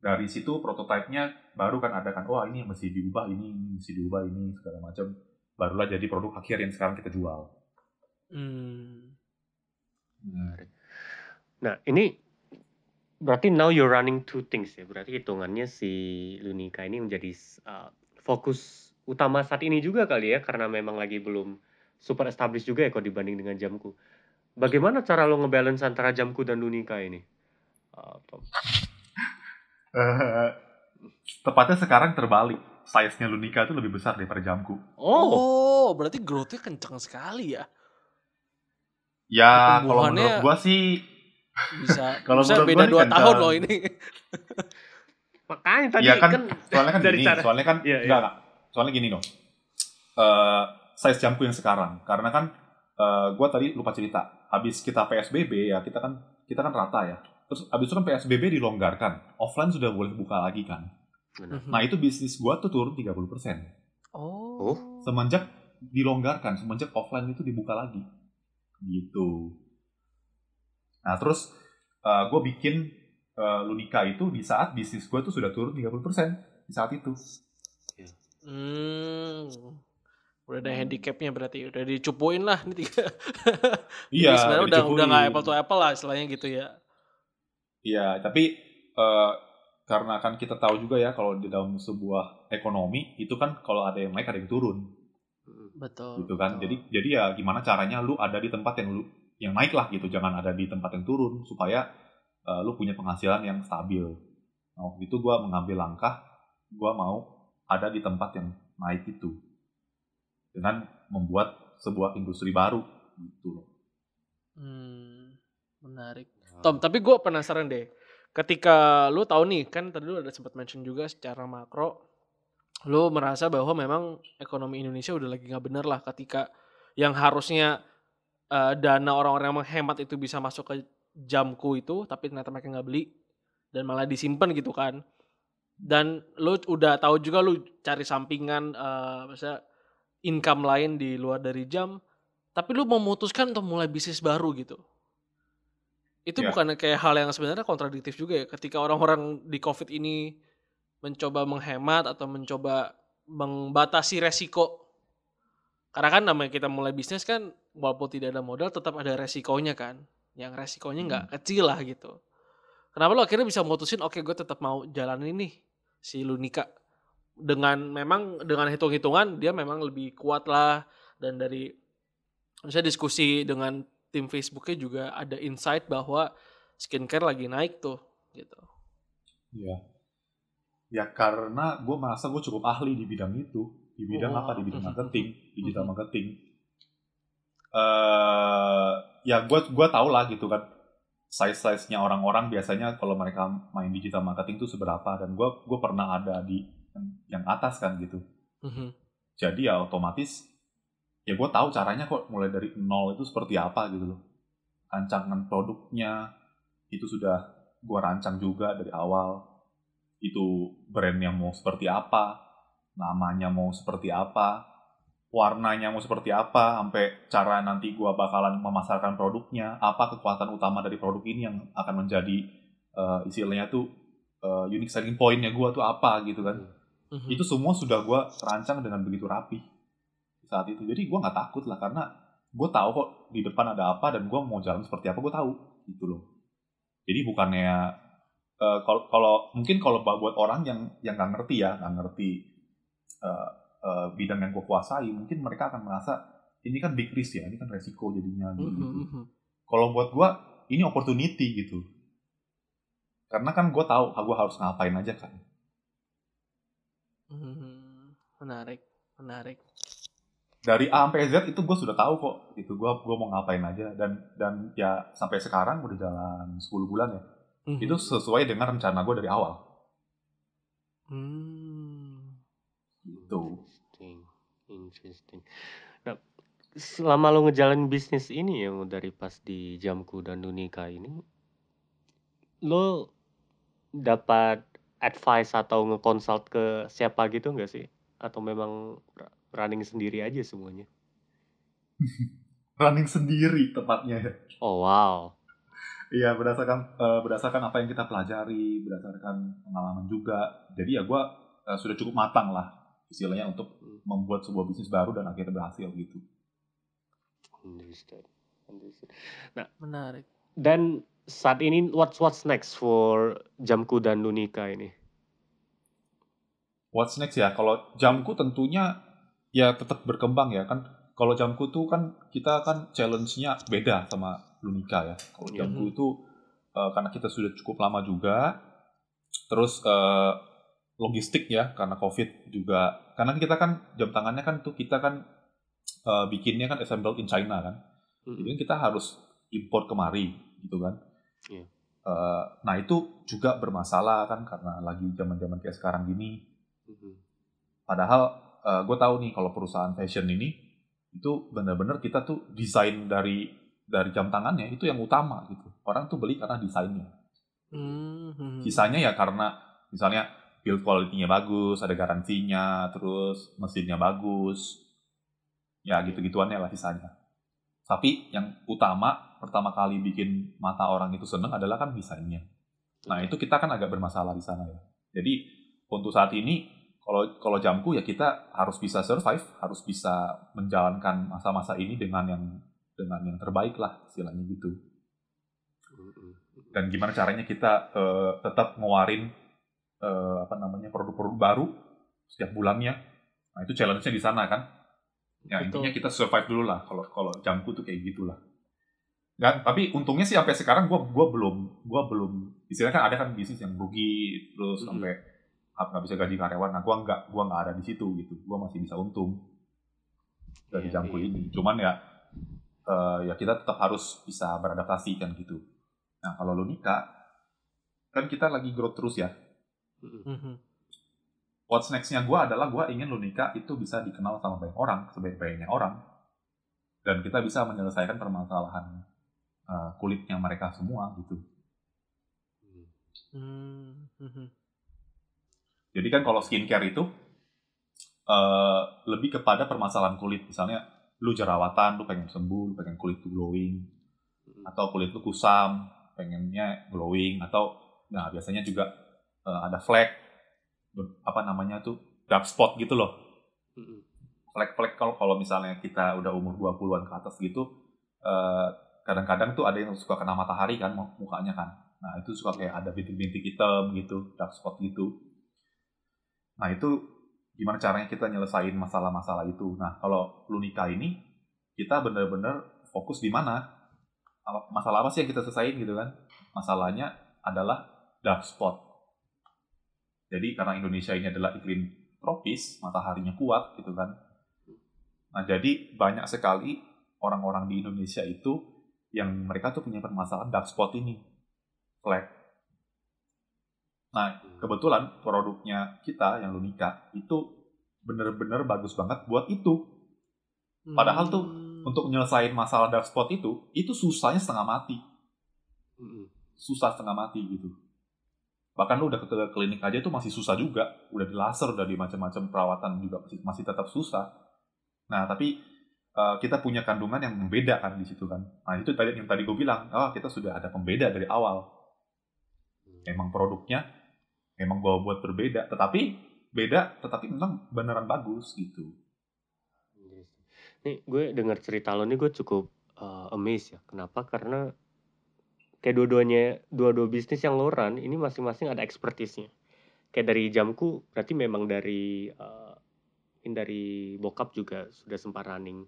Speaker 3: dari situ prototipenya baru kan ada kan oh ini yang mesti diubah ini ini mesti diubah ini segala macam. Barulah jadi produk akhir yang sekarang kita jual hmm.
Speaker 1: Hmm. nah ini berarti now you're running two things ya berarti hitungannya si Lunika ini menjadi uh, fokus utama saat ini juga kali ya karena memang lagi belum super established juga ya kalau dibanding dengan jamku. Bagaimana cara lo ngebalance antara jamku dan Lunika ini? Uh.
Speaker 3: Uh, tepatnya sekarang terbalik. Size-nya Lunika itu lebih besar daripada jamku.
Speaker 2: Oh, oh berarti growth-nya kenceng sekali ya?
Speaker 3: Ya, kalau menurut gua sih.
Speaker 2: bisa kalau bisa beda dua tahun loh ini.
Speaker 1: Makanya tadi
Speaker 3: ya kan, kan soalnya kan dari gini, cara, soalnya kan iya, enggak, iya. soalnya gini dong. Uh, size jamku yang sekarang. Karena kan uh, eh, gue tadi lupa cerita. Habis kita PSBB ya kita kan kita kan rata ya. Terus habis itu kan PSBB dilonggarkan. Offline sudah boleh buka lagi kan. Benar. nah itu bisnis gue tuh turun 30% oh. Semenjak dilonggarkan semenjak offline itu dibuka lagi gitu nah terus uh, eh, gue bikin uh, Lunika itu di saat bisnis gue tuh sudah turun 30% di saat itu.
Speaker 2: Hmm. Udah ada handicapnya berarti udah dicupuin lah ini tiga.
Speaker 3: Iya.
Speaker 2: sebenarnya udah udah nggak apple to apple lah istilahnya gitu ya.
Speaker 3: Iya, tapi uh, karena kan kita tahu juga ya kalau di dalam sebuah ekonomi itu kan kalau ada yang naik ada yang turun.
Speaker 2: Betul.
Speaker 3: Gitu kan.
Speaker 2: Betul.
Speaker 3: Jadi jadi ya gimana caranya lu ada di tempat yang lu yang naik lah gitu, jangan ada di tempat yang turun supaya uh, lu punya penghasilan yang stabil. Nah, waktu itu gue mengambil langkah, gue mau ada di tempat yang naik itu. Dengan membuat sebuah industri baru gitu loh.
Speaker 2: Hmm, menarik. Tom, tapi gue penasaran deh. Ketika lu tahu nih, kan tadi lu ada sempat mention juga secara makro, lu merasa bahwa memang ekonomi Indonesia udah lagi nggak bener lah ketika yang harusnya uh, dana orang-orang yang menghemat itu bisa masuk ke jamku itu tapi ternyata mereka nggak beli dan malah disimpan gitu kan dan lu udah tahu juga lu cari sampingan uh, misalnya income lain di luar dari jam tapi lu memutuskan untuk mulai bisnis baru gitu itu yeah. bukan kayak hal yang sebenarnya kontradiktif juga ya ketika orang-orang di covid ini mencoba menghemat atau mencoba membatasi resiko karena kan namanya kita mulai bisnis kan walaupun tidak ada modal tetap ada resikonya kan yang resikonya nggak hmm. kecil lah gitu. Kenapa lo akhirnya bisa mutusin oke okay, gue tetap mau jalan ini si Lunika dengan memang dengan hitung-hitungan dia memang lebih kuat lah dan dari misalnya diskusi dengan tim Facebooknya juga ada insight bahwa skincare lagi naik tuh gitu.
Speaker 3: Iya. Ya karena gue merasa gue cukup ahli di bidang itu. Di bidang
Speaker 2: Oh.
Speaker 3: apa? Di bidang marketing, digital marketing. eh ya gue gua tau lah gitu kan size-size-nya orang-orang biasanya kalau mereka main digital marketing itu seberapa dan gue gue pernah ada di yang, atas kan gitu.
Speaker 2: Mhm.
Speaker 3: Jadi ya otomatis ya gue tahu caranya kok mulai dari nol itu seperti apa gitu loh. Rancangan produknya itu sudah gue rancang juga dari awal. Itu brandnya mau seperti apa, namanya mau seperti apa, warnanya mau seperti apa, sampai cara nanti gue bakalan memasarkan produknya, apa kekuatan utama dari produk ini yang akan menjadi eh, istilahnya tuh eh, unique selling point-nya gue tuh apa gitu kan.
Speaker 2: Mhm.
Speaker 3: itu semua sudah gue rancang dengan begitu rapi saat itu. Jadi gue nggak takut lah karena gue tahu kok di depan ada apa dan gue mau jalan seperti apa gue tahu gitu loh. Jadi bukannya eh, kalau kalau mungkin kalau buat orang yang yang nggak ngerti ya nggak ngerti eh, eh, bidang yang gue kuasai mungkin mereka akan merasa ini kan big risk ya ini kan resiko jadinya gitu,
Speaker 2: Mhm, mhm.
Speaker 3: kalau buat gue ini opportunity gitu karena kan gue tahu gue harus ngapain aja kan
Speaker 2: Mhm. Menarik, menarik.
Speaker 3: dari A sampai Z itu gue sudah tahu kok itu gue gue mau ngapain aja dan dan ya sampai sekarang udah jalan 10 bulan ya
Speaker 2: Mhm.
Speaker 3: itu sesuai dengan rencana gue dari awal
Speaker 2: Hmm.
Speaker 3: gitu
Speaker 1: Interesting, interesting. Nah, selama lo ngejalanin bisnis ini yang dari pas di Jamku dan Dunika ini, lo dapat advice atau ngeconsult ke siapa gitu nggak sih? Atau memang running sendiri aja semuanya?
Speaker 3: running sendiri tepatnya ya
Speaker 1: Oh wow.
Speaker 3: Iya berdasarkan eh, berdasarkan apa yang kita pelajari berdasarkan pengalaman juga jadi ya gue eh, sudah cukup matang lah istilahnya untuk membuat sebuah bisnis baru dan akhirnya berhasil gitu
Speaker 1: Understood. Understood.
Speaker 2: Menarik.
Speaker 1: Dan saat ini what's what's next for Jamku dan Dunika ini?
Speaker 3: What's next ya? Kalau jamku tentunya ya tetap berkembang ya kan. Kalau jamku tuh kan kita kan challenge-nya beda sama Lunika ya. Kalau
Speaker 1: Iya.
Speaker 3: jamku itu eh, karena kita sudah cukup lama juga, terus eh, logistik ya karena COVID juga. Karena kita kan jam tangannya kan tuh kita kan eh, bikinnya kan assembled in China kan. Jadi kan kita harus impor kemari gitu kan.
Speaker 1: Iya.
Speaker 3: Eh, nah itu juga bermasalah kan karena lagi zaman-zaman kayak sekarang gini. Padahal gue tahu nih kalau perusahaan fashion ini itu benar-benar kita tuh desain dari dari jam tangannya itu yang utama gitu. Orang tuh beli karena desainnya.
Speaker 2: Mhm.
Speaker 3: Sisanya ya karena misalnya build quality-nya bagus, ada garansinya, terus mesinnya bagus. Ya gitu-gituannya lah sisanya. Tapi yang utama pertama kali bikin mata orang itu seneng adalah kan desainnya. Nah itu kita kan agak bermasalah di sana ya. Jadi untuk saat ini kalau kalau jamku ya kita harus bisa survive, harus bisa menjalankan masa-masa ini dengan yang dengan yang terbaik lah istilahnya gitu. Dan gimana caranya kita eh, tetap ngeluarin eh, apa namanya produk-produk baru setiap bulannya. Nah itu challenge-nya di sana kan. Ya
Speaker 2: Betul.
Speaker 3: intinya kita survive dulu lah kalau kalau jamku tuh kayak gitulah. Dan tapi untungnya sih sampai sekarang gua gua belum gua belum istilahnya kan ada kan bisnis yang rugi terus
Speaker 1: Mhm.
Speaker 3: sampai apa nggak bisa gaji karyawan. Nah gua nggak gua nggak ada di situ gitu. Gua masih bisa untung dari
Speaker 1: Iya,
Speaker 3: jamku
Speaker 1: iya.
Speaker 3: ini. Cuman ya eh, ya kita tetap harus bisa beradaptasi kan gitu. Nah kalau lu nikah kan kita lagi growth terus ya.
Speaker 1: Mhm.
Speaker 2: Mhm.
Speaker 3: What's next-nya gue adalah gue ingin Lunika itu bisa dikenal sama banyak orang, sebaik-baiknya orang. Dan kita bisa menyelesaikan permasalahan uh, kulitnya mereka semua gitu.
Speaker 2: Hmm, mhm.
Speaker 3: Jadi kan kalau skincare itu uh, lebih kepada permasalahan kulit. Misalnya lu jerawatan, lu pengen sembuh, lu pengen kulit lu glowing. Atau kulit lu kusam, pengennya glowing. Atau nah biasanya juga uh, ada flek, apa namanya tuh, dark spot gitu loh.
Speaker 1: Mhm.
Speaker 3: flek-flek kalau kalau misalnya kita udah umur 20-an ke atas gitu eh, kadang-kadang tuh ada yang suka kena matahari kan mu- mukanya kan. Nah, itu suka kayak ada bintik-bintik hitam gitu, dark spot gitu. Nah, itu gimana caranya kita nyelesain masalah-masalah itu. Nah, kalau lu nikah ini kita bener-bener fokus di mana? Masalah apa sih yang kita selesaiin gitu kan? Masalahnya adalah dark spot. Jadi karena Indonesia ini adalah iklim tropis, mataharinya kuat gitu kan. Nah jadi banyak sekali orang-orang di Indonesia itu yang mereka tuh punya permasalahan dark spot ini, flek. Nah kebetulan produknya kita yang Lunika itu bener-bener bagus banget buat itu. Padahal tuh
Speaker 2: Hmm.
Speaker 3: Untuk menyelesaikan masalah dark spot itu, itu susahnya setengah mati.
Speaker 1: Mm-mm.
Speaker 3: Susah setengah mati gitu. Bahkan lu udah ke klinik aja itu masih susah juga. Udah di laser, udah di macam-macam perawatan juga masih, masih tetap susah. Nah tapi eh, kita punya kandungan yang membeda kan di situ kan. Nah itu tadi yang tadi gue bilang, oh kita sudah ada pembeda dari awal. Memang produknya memang gue buat berbeda, tetapi beda, tetapi memang beneran bagus gitu.
Speaker 1: Nih gue dengar cerita lo nih gue cukup uh, amazed ya. Kenapa? Karena kayak dua-duanya dua-dua bisnis yang lo run ini masing-masing ada expertise-nya. Kayak dari jamku berarti memang dari uh, dari bokap juga sudah sempat running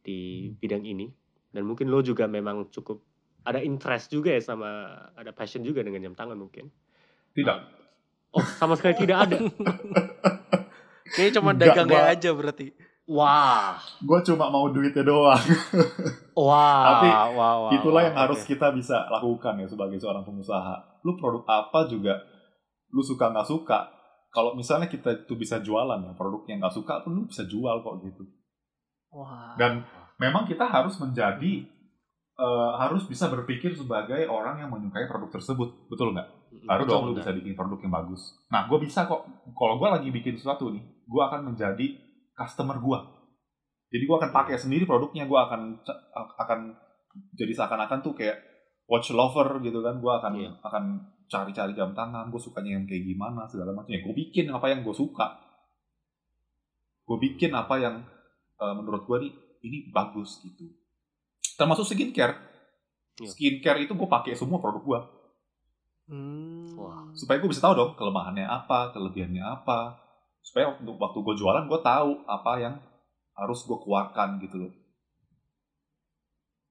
Speaker 1: di bidang ini dan mungkin lo juga memang cukup ada interest juga ya sama ada passion juga dengan jam tangan mungkin.
Speaker 3: Tidak.
Speaker 1: Oh, sama sekali tidak ada.
Speaker 2: Kayaknya cuma dagangnya
Speaker 3: gua-
Speaker 2: aja berarti.
Speaker 1: Wah.
Speaker 3: Gue cuma mau duitnya doang.
Speaker 1: Wah.
Speaker 3: Tapi
Speaker 1: wah, wah,
Speaker 3: Itulah
Speaker 1: wah,
Speaker 3: yang harus kita bisa lakukan ya sebagai seorang pengusaha. Lu produk apa juga, lu suka nggak suka. Kalau misalnya kita itu bisa jualan ya, produk yang nggak suka pun lu bisa jual kok gitu.
Speaker 2: Wah.
Speaker 3: Dan memang kita harus menjadi, eh, harus bisa berpikir sebagai orang yang menyukai produk tersebut. Betul nggak? Baru
Speaker 1: Betul,
Speaker 3: dong lu bisa bikin produk yang bagus. Nah, gue bisa kok. Kalau gue lagi bikin sesuatu nih, gue akan menjadi customer gue. Jadi gue akan pakai sendiri produknya. Gue akan akan jadi seakan-akan tuh kayak watch lover gitu kan. Gue akan
Speaker 1: Iya.
Speaker 3: akan cari-cari jam tangan. Gue sukanya yang kayak gimana segala macam. Ya gue bikin apa yang gue suka. Gue bikin apa yang eh, menurut gue nih ini bagus gitu. Termasuk skincare.
Speaker 1: Iya.
Speaker 3: Skincare itu gue pakai semua produk gue
Speaker 2: Hmm.
Speaker 1: Wah.
Speaker 3: supaya gue bisa tahu dong kelemahannya apa, kelebihannya apa. Supaya waktu, waktu gue jualan gue tahu apa yang harus gue keluarkan gitu loh.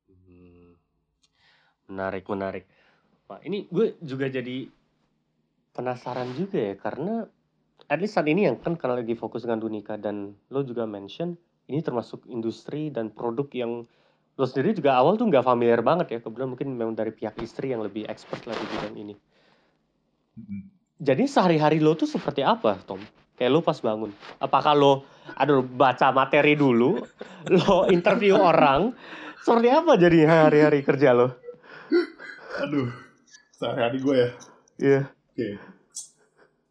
Speaker 1: Hmm. Menarik, menarik. Wah, ini gue juga jadi penasaran juga ya karena at least saat ini yang kan karena lagi fokus dengan Dunika dan lo juga mention ini termasuk industri dan produk yang lo sendiri juga awal tuh nggak familiar banget ya kebetulan mungkin memang dari pihak istri yang lebih expert lah di bidang ini. Jadi sehari-hari lo tuh seperti apa, Tom? Kayak lo pas bangun. Apakah lo, aduh, baca materi dulu, lo interview orang, seperti apa jadi hari-hari kerja lo?
Speaker 3: Aduh, sehari-hari gue ya.
Speaker 1: Iya.
Speaker 3: Oke.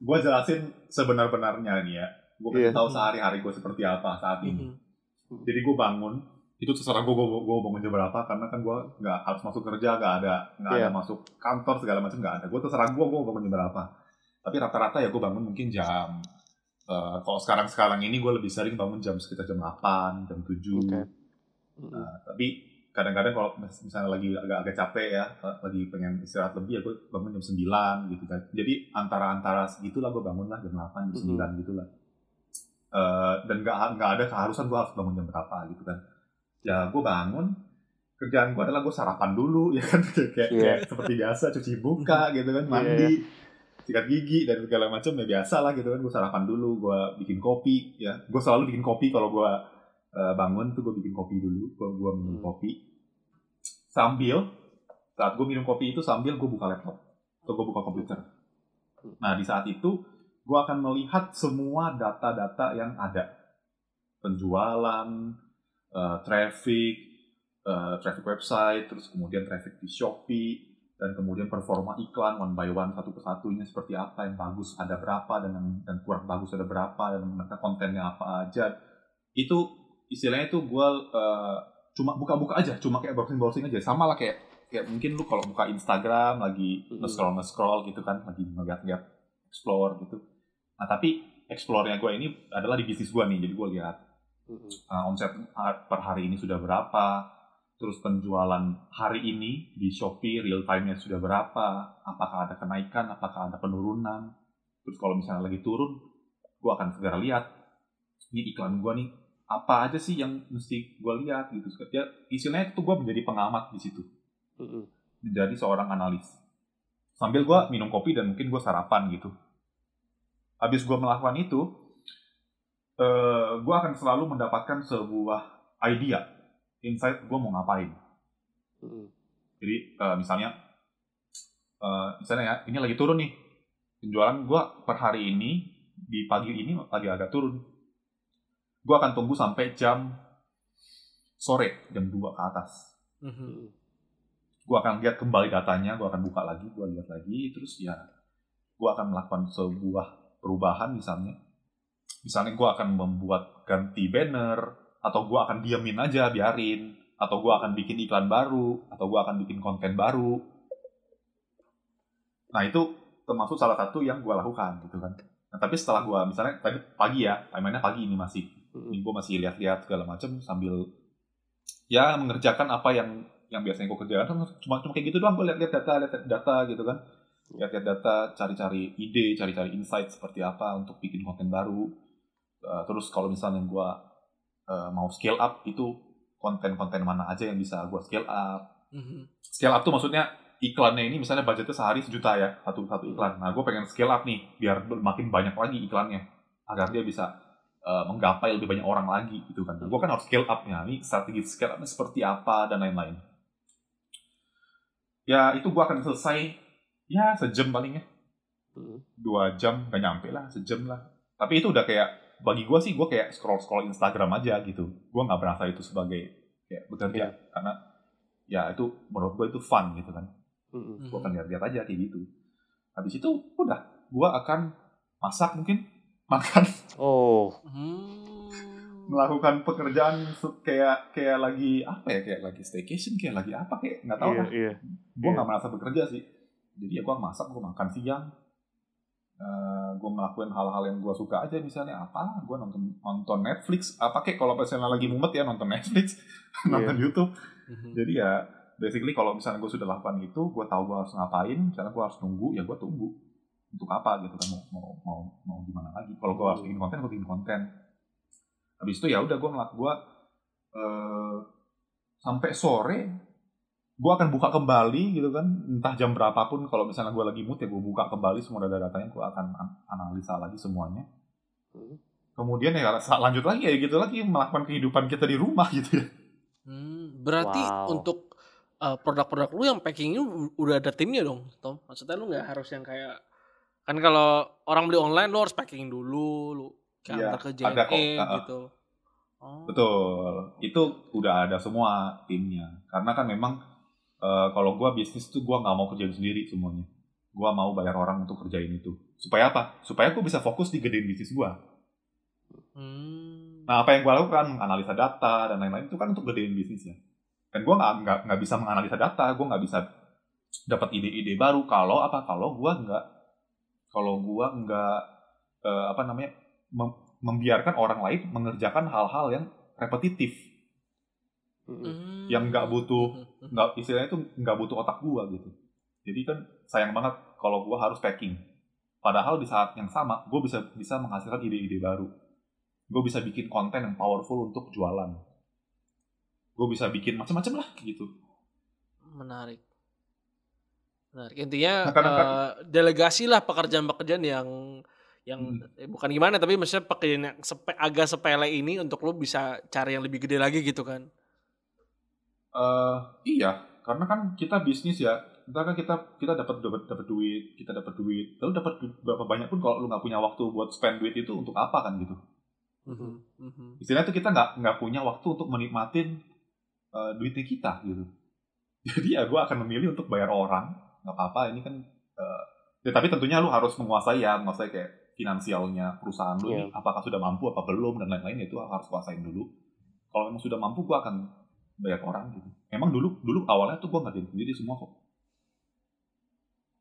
Speaker 3: Gue jelasin sebenar-benarnya nih ya. Gue kasih
Speaker 1: Iya.
Speaker 3: tahu sehari-hari gue seperti apa saat ini.
Speaker 2: Mhm.
Speaker 3: Jadi gue bangun, itu terserah gue, gue, gue bangun jam berapa, karena kan gue nggak harus masuk kerja, nggak ada, nggak ada
Speaker 1: Iya.
Speaker 3: masuk kantor segala macam nggak ada. Gue terserah gue, gue bangun jam berapa. Tapi rata-rata ya gue bangun mungkin jam, eh, kalau sekarang-sekarang ini gue lebih sering bangun jam sekitar jam 8, jam 7.
Speaker 1: Oke.
Speaker 3: Nah, tapi kadang-kadang kalau mis- misalnya lagi agak-agak capek ya, eh, lagi pengen istirahat lebih ya gue bangun jam 9 gitu kan. Jadi antara-antara segitulah gue bangun lah jam 8, jam 9 gitu lah. Eh, dan nggak nggak ada keharusan gue harus bangun jam berapa gitu kan. Ya gue bangun, kerjaan gue adalah gue sarapan dulu ya kan kayak, kayak,
Speaker 1: Iya.
Speaker 3: kayak seperti biasa cuci muka gitu kan, mandi, sikat gigi dan segala macam ya biasa lah gitu kan gue sarapan dulu, gue bikin kopi ya. Gue selalu bikin kopi kalau gue eh, bangun tuh gue bikin kopi dulu, gue gue minum
Speaker 1: Hmm.
Speaker 3: kopi. Sambil saat gue minum kopi itu sambil gue buka laptop atau gue buka komputer. Nah di saat itu gue akan melihat semua data-data yang ada, penjualan, eh, traffic, eh, traffic website, terus kemudian traffic di Shopee, dan kemudian performa iklan one by one satu persatunya seperti apa yang bagus ada berapa dan yang dan kurang bagus ada berapa dan mereka kontennya apa aja. Itu istilahnya itu gue eh, cuma buka-buka aja cuma kayak browsing-browsing aja. Sama lah kayak kayak mungkin lu kalau buka Instagram lagi
Speaker 1: Mm-mm.
Speaker 3: nge-scroll nge-scroll gitu kan lagi ngeliat-liat explore gitu. Nah tapi explore-nya gue ini adalah di bisnis gue nih jadi gue lihat Uh, omset per hari ini sudah berapa, terus penjualan hari ini di Shopee real time-nya sudah berapa, apakah ada kenaikan, apakah ada penurunan, terus kalau misalnya lagi turun, gue akan segera lihat, ini iklan gue nih, apa aja sih yang mesti gue lihat gitu. Ya, istilahnya itu gue menjadi pengamat di situ, menjadi seorang analis. Sambil gue minum kopi dan mungkin gue sarapan gitu. habis gue melakukan itu, uh, gue akan selalu mendapatkan sebuah idea, insight gue mau ngapain.
Speaker 1: Mm.
Speaker 3: Jadi uh, misalnya, uh, misalnya ya, ini lagi turun nih, penjualan gue per hari ini di pagi ini lagi agak turun. Gue akan tunggu sampai jam sore, jam 2 ke atas.
Speaker 2: Mhm.
Speaker 3: Gue akan lihat kembali datanya, gue akan buka lagi, gue lihat lagi, terus ya gue akan melakukan sebuah perubahan misalnya. Misalnya gue akan membuat ganti banner, atau gue akan diamin aja, biarin. Atau gue akan bikin iklan baru, atau gue akan bikin konten baru. Nah itu termasuk salah satu yang gue lakukan gitu kan. Nah, tapi setelah gue misalnya tadi pagi ya, timeline pagi ini masih, ini gue masih lihat-lihat segala macam sambil ya mengerjakan apa yang yang biasanya gue kerjakan cuma cuma kayak gitu doang gue lihat-lihat data lihat data gitu kan lihat-lihat data cari-cari ide cari-cari insight seperti apa untuk bikin konten baru Uh, terus kalau misalnya gue uh, mau scale up itu konten-konten mana aja yang bisa gue scale up.
Speaker 2: Mhm.
Speaker 3: scale up tuh maksudnya iklannya ini misalnya budgetnya sehari sejuta ya satu satu iklan. Nah gue pengen scale up nih biar makin banyak lagi iklannya agar dia bisa uh, menggapai lebih banyak orang lagi gitu kan. Gue kan harus scale up ya ini strategi scale upnya seperti apa dan lain-lain. Ya itu gue akan selesai ya sejam paling ya.
Speaker 1: Mm.
Speaker 3: dua jam gak nyampe lah sejam lah. Tapi itu udah kayak bagi gue sih gue kayak scroll scroll Instagram aja gitu. Gue nggak berasa itu sebagai kayak bekerja. Karena ya itu menurut gue itu fun gitu kan.
Speaker 1: Mm.
Speaker 3: gue akan lihat-lihat aja kayak gitu. Habis itu udah. Gue akan masak mungkin. Makan.
Speaker 1: Oh,
Speaker 2: Hmm.
Speaker 3: melakukan pekerjaan kayak kayak lagi apa ya? Kayak lagi staycation kayak lagi apa kayak nggak tahu
Speaker 1: iya,
Speaker 3: lah.
Speaker 1: iya.
Speaker 3: gue nggak merasa bekerja sih. Jadi ya gue masak gue makan siang gue ngelakuin hal-hal yang gue suka aja misalnya apa gue nonton nonton Netflix. Apa kayak kalau misalnya lagi mumet ya nonton Netflix nonton YouTube.
Speaker 2: Mhm.
Speaker 3: jadi ya basically kalau misalnya gue sudah lakukan itu gue tahu gue harus ngapain misalnya gue harus nunggu ya gue tunggu. Untuk apa gitu kan mau mau mau, mau gimana lagi. Kalau gue harus bikin konten gue bikin konten. Habis itu ya udah gue ngelak gue eh, sampai sore gue akan buka kembali gitu kan entah jam berapapun kalau misalnya gue lagi mood ya gue buka kembali semua data-datanya gue akan an- analisa lagi semuanya
Speaker 1: Hmm.
Speaker 3: kemudian ya lanjut lagi ya gitu lagi melakukan kehidupan kita di rumah gitu ya
Speaker 2: Hmm, berarti
Speaker 1: Wow.
Speaker 2: untuk uh, produk-produk lu yang packingnya udah ada timnya dong, Tom. Maksudnya lu nggak harus yang kayak kan kalau orang beli online lu harus packing dulu, lu kayak
Speaker 3: Iya,
Speaker 2: antar ke
Speaker 3: ada kok,
Speaker 2: JNE gitu. Oh.
Speaker 3: Betul, itu udah ada semua timnya. Karena kan memang eh, kalau gua bisnis tuh gua nggak mau kerjain sendiri semuanya. Gua mau bayar orang untuk kerjain itu. Supaya apa? Supaya gua bisa fokus di gedein bisnis gua.
Speaker 2: Hmm.
Speaker 3: Nah, apa yang gua lakukan, analisa data dan lain-lain itu kan untuk gedein bisnisnya. Dan gua nggak nggak nggak bisa menganalisa data, gua nggak bisa dapat ide-ide baru kalau apa? Kalau gua nggak kalau gua nggak eh, apa namanya mem- membiarkan orang lain mengerjakan hal-hal yang repetitif.
Speaker 1: Mm.
Speaker 2: Hmm.
Speaker 3: yang nggak butuh-
Speaker 2: Mhm.
Speaker 3: Nggak istilahnya itu nggak butuh otak gua gitu. Jadi kan sayang banget kalau gua harus packing. Padahal di saat yang sama gua bisa bisa menghasilkan ide-ide baru. Gue bisa bikin konten yang powerful untuk jualan. Gue bisa bikin macam-macam lah gitu.
Speaker 2: Menarik. Menarik. Intinya
Speaker 3: Nah, kadang-
Speaker 2: eh, delegasi lah pekerjaan-pekerjaan yang yang
Speaker 3: Hmm.
Speaker 2: eh, bukan gimana tapi maksudnya pekerjaan yang sepe- agak sepele ini untuk lu bisa cari yang lebih gede lagi gitu kan.
Speaker 3: Eh iya, karena kan kita bisnis ya. Kita kan kita kita dapat dapat dapat duit, kita dapat duit. Lalu dapat berapa banyak pun kalau lu nggak punya waktu buat spend duit itu untuk apa kan gitu.
Speaker 2: Mhm. Mhm.
Speaker 3: istilahnya tuh kita nggak nggak punya waktu untuk menikmatin uh, duitnya kita gitu jadi ya gue akan memilih untuk bayar orang nggak apa-apa ini kan uh, ya tapi tentunya lu harus menguasai ya menguasai kayak finansialnya perusahaan lu ini apakah sudah mampu apa belum dan lain-lain itu harus kuasain dulu kalau memang sudah mampu gue akan bayar orang gitu emang dulu dulu awalnya tuh gue ngerjain sendiri semua kok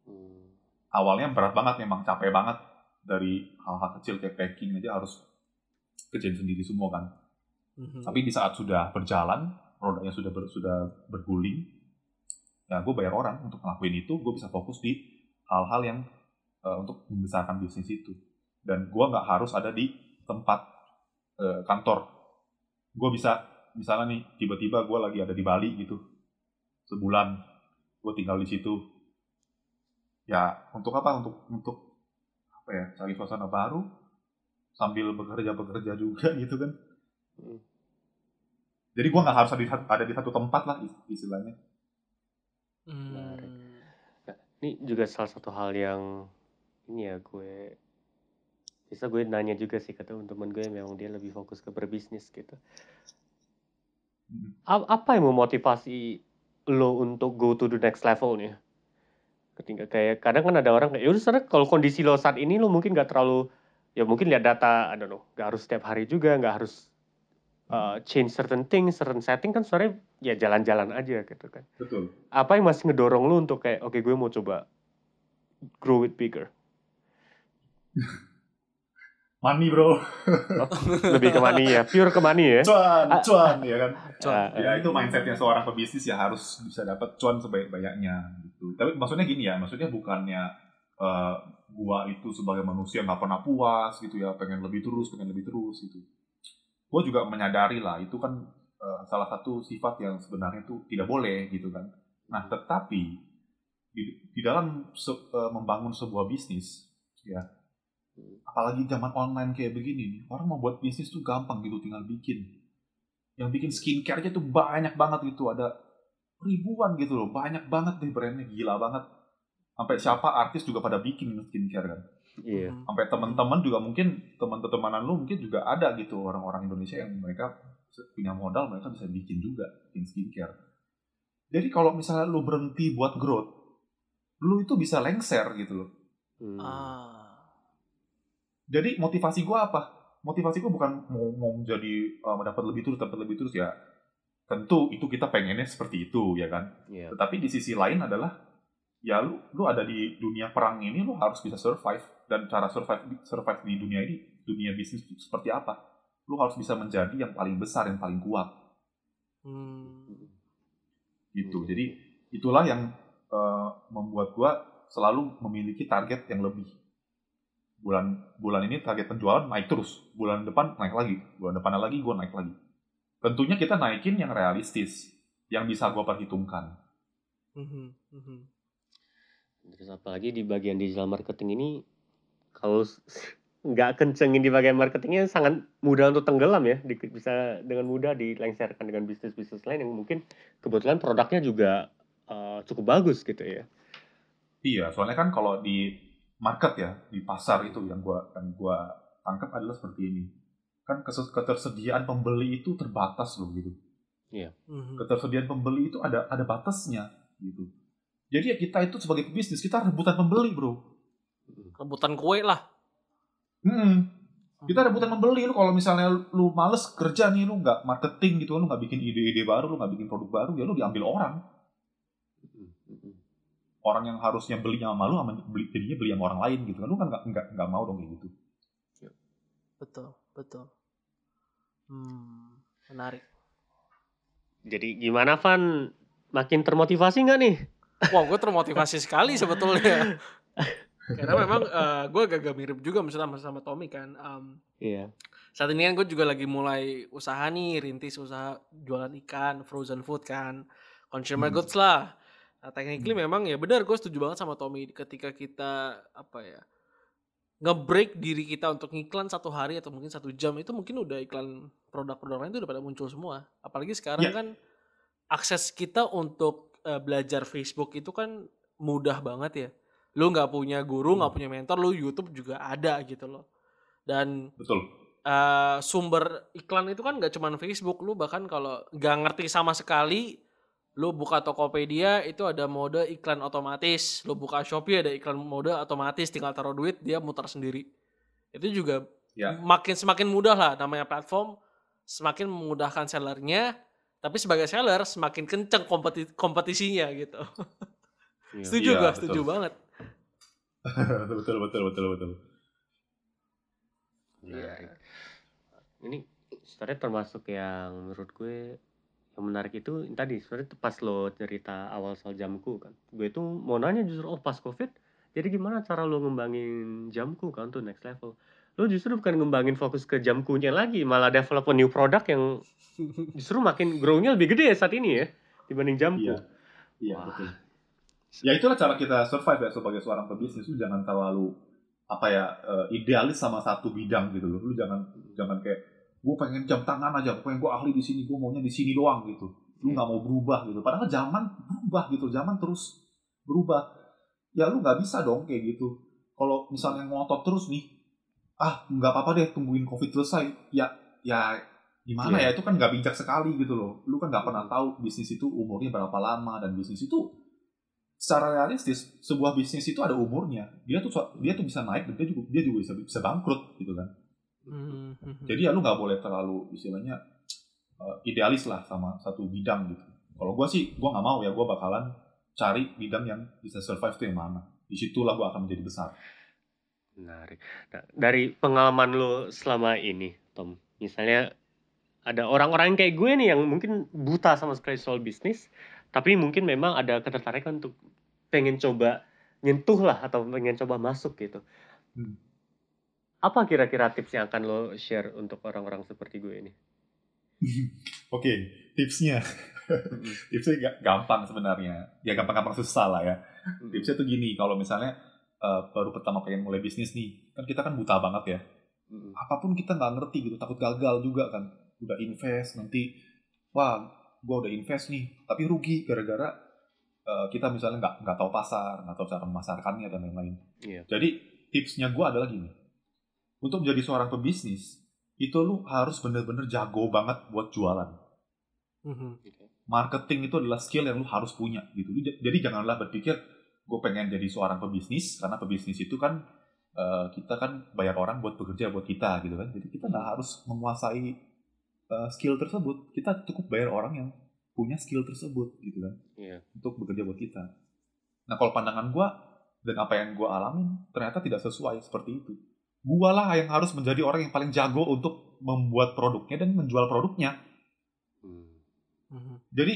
Speaker 1: Hmm.
Speaker 3: awalnya berat banget memang capek banget dari hal-hal kecil kayak packing aja harus kerjain sendiri semua kan
Speaker 2: Mhm.
Speaker 3: Tapi di saat sudah berjalan, produknya sudah ber- sudah berguling, ya gue bayar orang untuk ngelakuin itu, gue bisa fokus di hal-hal yang eh, untuk membesarkan bisnis itu. Dan gue nggak harus ada di tempat eh, kantor. Gue bisa, misalnya nih, tiba-tiba gue lagi ada di Bali gitu, sebulan, gue tinggal di situ. Ya, untuk apa? Untuk untuk apa ya cari suasana baru sambil bekerja bekerja juga gitu kan
Speaker 1: Hmm.
Speaker 3: jadi gue nggak harus ada di, ada di satu tempat lah is- istilahnya.
Speaker 2: Hmm.
Speaker 1: Ini juga salah satu hal yang ini ya gue bisa gue nanya juga sih ke teman-teman gue yang memang dia lebih fokus ke berbisnis gitu. Apa yang memotivasi lo untuk go to the next level nih? Ketika kayak kadang kan ada orang kayak, yaudah sekarang kalau kondisi lo saat ini lo mungkin nggak terlalu ya mungkin lihat data, I don't know, nggak harus setiap hari juga, nggak harus uh, change certain things, certain setting kan sebenarnya ya jalan-jalan aja gitu kan.
Speaker 3: betul
Speaker 1: Apa yang masih ngedorong lo untuk kayak oke gue mau coba grow it bigger?
Speaker 3: money bro
Speaker 1: Lebih ke money ya, pure ke money ya.
Speaker 3: cuan
Speaker 1: Ah.
Speaker 3: cuan ya kan
Speaker 2: Cuan.
Speaker 1: Ah,
Speaker 3: ya itu mindsetnya seorang pebisnis ya harus bisa dapat cuan sebanyak-banyaknya gitu tapi maksudnya gini ya maksudnya bukannya eh, gua itu sebagai manusia nggak pernah puas gitu ya pengen lebih terus pengen lebih terus gitu gua juga menyadari lah itu kan eh, salah satu sifat yang sebenarnya itu tidak boleh gitu kan nah tetapi di, di dalam se- eh, membangun sebuah bisnis ya apalagi zaman online kayak begini nih orang mau buat bisnis tuh gampang gitu tinggal bikin yang bikin skincare aja tuh banyak banget gitu ada ribuan gitu loh banyak banget deh brandnya gila banget sampai siapa artis juga pada bikin skincare kan
Speaker 1: Iya.
Speaker 2: Hmm.
Speaker 3: sampai teman-teman juga mungkin teman-temanan lu mungkin juga ada gitu orang-orang Indonesia yang mereka punya modal mereka bisa bikin juga bikin skincare jadi kalau misalnya lu berhenti buat growth lu itu bisa lengser gitu loh
Speaker 1: Hmm.
Speaker 2: Ah.
Speaker 3: Jadi motivasi gua apa? Motivasi gua bukan mau mau jadi uh, mendapat lebih terus dapat lebih terus ya. Tentu itu kita pengennya seperti itu ya kan?
Speaker 1: Iya.
Speaker 3: tetapi di sisi lain adalah ya lu lu ada di dunia perang ini lu harus bisa survive. Dan cara survive survive di dunia ini dunia bisnis itu seperti apa? Lu harus bisa menjadi yang paling besar yang paling kuat.
Speaker 2: Hmm.
Speaker 3: gitu.
Speaker 1: Hmm.
Speaker 3: jadi itulah yang eh, membuat gua selalu memiliki target yang lebih bulan bulan ini target penjualan naik terus. Bulan depan naik lagi. Bulan depannya lagi gua naik lagi. Tentunya kita naikin yang realistis yang bisa gua perhitungkan.
Speaker 2: Mhm. Mhm.
Speaker 1: Terus apalagi di bagian digital marketing ini kalau nggak kencengin di bagian marketingnya sangat mudah untuk tenggelam ya. Di- bisa dengan mudah dilengserkan dengan bisnis-bisnis lain yang mungkin kebetulan produknya juga uh, cukup bagus gitu ya.
Speaker 3: Iya, soalnya kan kalau di market ya, di pasar itu yang gua yang gua tangkap adalah seperti ini. Kan ketersediaan pembeli itu terbatas loh gitu.
Speaker 2: Mhm.
Speaker 3: Ketersediaan pembeli itu ada ada batasnya gitu. Jadi ya kita itu sebagai pebisnis kita rebutan pembeli, Bro.
Speaker 2: Rebutan kue lah.
Speaker 3: Hmm. Kita rebutan pembeli lu kalau misalnya lu males kerja nih lu nggak marketing gitu, lu nggak bikin ide-ide baru, lu nggak bikin produk baru, ya lu diambil orang. Orang yang harusnya beli sama lu sama beli jadinya beli sama orang lain gitu kan. Lu kan nggak nggak nggak mau dong kayak gitu.
Speaker 2: Betul, betul. Hmm, menarik.
Speaker 1: jadi gimana Van makin termotivasi nggak nih
Speaker 2: Wah, gue termotivasi sekali sebetulnya. Karena memang gue agak-agak mirip juga misalnya sama, sama Tommy kan. Em,
Speaker 1: iya
Speaker 2: saat ini kan gue juga lagi mulai usaha nih, rintis usaha jualan ikan, frozen food kan, consumer
Speaker 3: Hmm.
Speaker 2: goods lah. Nah, technically memang ya benar gue setuju banget sama Tommy ketika kita apa ya nge-break diri kita untuk ngiklan satu hari atau mungkin satu jam itu mungkin udah iklan produk-produk lain itu udah pada muncul semua. Apalagi sekarang
Speaker 3: Ya.
Speaker 2: kan akses kita untuk eh, belajar Facebook itu kan mudah banget ya. Lu nggak punya guru, nggak punya mentor, lu YouTube juga ada gitu loh. Dan
Speaker 3: Betul.
Speaker 2: eh, sumber iklan itu kan nggak cuman Facebook lu bahkan kalau nggak ngerti sama sekali lu buka Tokopedia itu ada mode iklan otomatis lu buka Shopee ada iklan mode otomatis tinggal taruh duit dia muter sendiri itu juga
Speaker 3: Ya.
Speaker 2: makin semakin mudah lah namanya platform semakin memudahkan sellernya tapi sebagai seller semakin kenceng kompeti kompetisinya gitu
Speaker 1: Iya.
Speaker 2: setuju
Speaker 3: Iya,
Speaker 2: gua
Speaker 3: betul.
Speaker 2: setuju banget
Speaker 3: betul betul betul betul.
Speaker 1: Menarik. Ini sebenarnya termasuk yang menurut gue yang menarik itu tadi sebenarnya pas lo cerita awal soal jamku kan. Gue itu mau nanya justru oh pas covid jadi gimana cara lo ngembangin jamku kan tuh next level. Lo justru bukan ngembangin fokus ke jamkunya lagi, malah develop a new product yang justru makin grow-nya lebih gede ya saat ini ya dibanding jamku.
Speaker 3: Iya. Iya
Speaker 1: Wah.
Speaker 3: betul. Ya itulah cara kita survive ya sebagai seorang pebisnis. Lu jangan terlalu apa ya uh, idealis sama satu bidang gitu loh. Lu jangan jangan kayak gue pengen jam tangan aja, pengen gue ahli di sini, gue maunya di sini doang gitu. Lu nggak mau berubah gitu. Padahal zaman berubah gitu, zaman terus berubah. Ya lu nggak bisa dong kayak gitu. Kalau misalnya ngotot terus nih, ah nggak apa-apa deh tungguin covid selesai. Ya ya gimana
Speaker 1: Iya.
Speaker 3: ya itu kan nggak bijak sekali gitu loh. Lu kan nggak pernah tahu bisnis itu umurnya berapa lama dan bisnis itu secara realistis sebuah bisnis itu ada umurnya dia tuh dia tuh bisa naik dan dia juga dia juga bisa bisa bangkrut gitu kan
Speaker 2: Hmm, hmm, hmm.
Speaker 3: jadi ya lu nggak boleh terlalu istilahnya uh, idealis lah sama satu bidang gitu kalau gue sih gue nggak mau ya gue bakalan cari bidang yang bisa survive tuh yang mana di situlah gue akan menjadi besar
Speaker 1: Menarik. Nah, dari pengalaman lo selama ini, Tom, misalnya ada orang-orang kayak gue nih yang mungkin buta sama sekali soal bisnis, tapi mungkin memang ada ketertarikan untuk pengen coba nyentuh lah atau pengen coba masuk gitu.
Speaker 3: Hmm.
Speaker 1: Apa kira-kira tips yang akan lo share untuk orang-orang seperti gue ini?
Speaker 3: oke tipsnya. Tipsnya ga- gampang sebenarnya. Ya gampang-gampang susah lah ya. Tipsnya tuh gini kalau misalnya uh, baru pertama pengen mulai bisnis nih kan kita kan buta banget ya.
Speaker 1: Apa
Speaker 3: pun kita nggak ngerti gitu takut gagal juga kan. Udah invest nanti wah gua udah invest nih. Tapi rugi gara-gara uh, kita misalnya nggak nggak tahu pasar nggak tahu cara memasarkannya dan lain-lain.
Speaker 1: Iya.
Speaker 3: jadi tipsnya gua adalah gini untuk menjadi seorang pebisnis itu lu harus bener-bener jago banget buat jualan.
Speaker 2: Hmm, hmm.
Speaker 3: marketing itu adalah skill yang lu harus punya gitu. Jadi janganlah berpikir gue pengen jadi seorang pebisnis karena pebisnis itu kan eh, kita kan bayar orang buat bekerja buat kita gitu kan. Jadi kita nggak harus menguasai eh, skill tersebut. Kita cukup bayar orang yang punya skill tersebut gitu kan
Speaker 1: Iya.
Speaker 3: untuk bekerja buat kita. Nah kalau pandangan gue dan apa yang gue alamin ternyata tidak sesuai seperti itu gue lah yang harus menjadi orang yang paling jago untuk membuat produknya dan menjual produknya
Speaker 1: Hmm.
Speaker 2: Hmm,
Speaker 3: jadi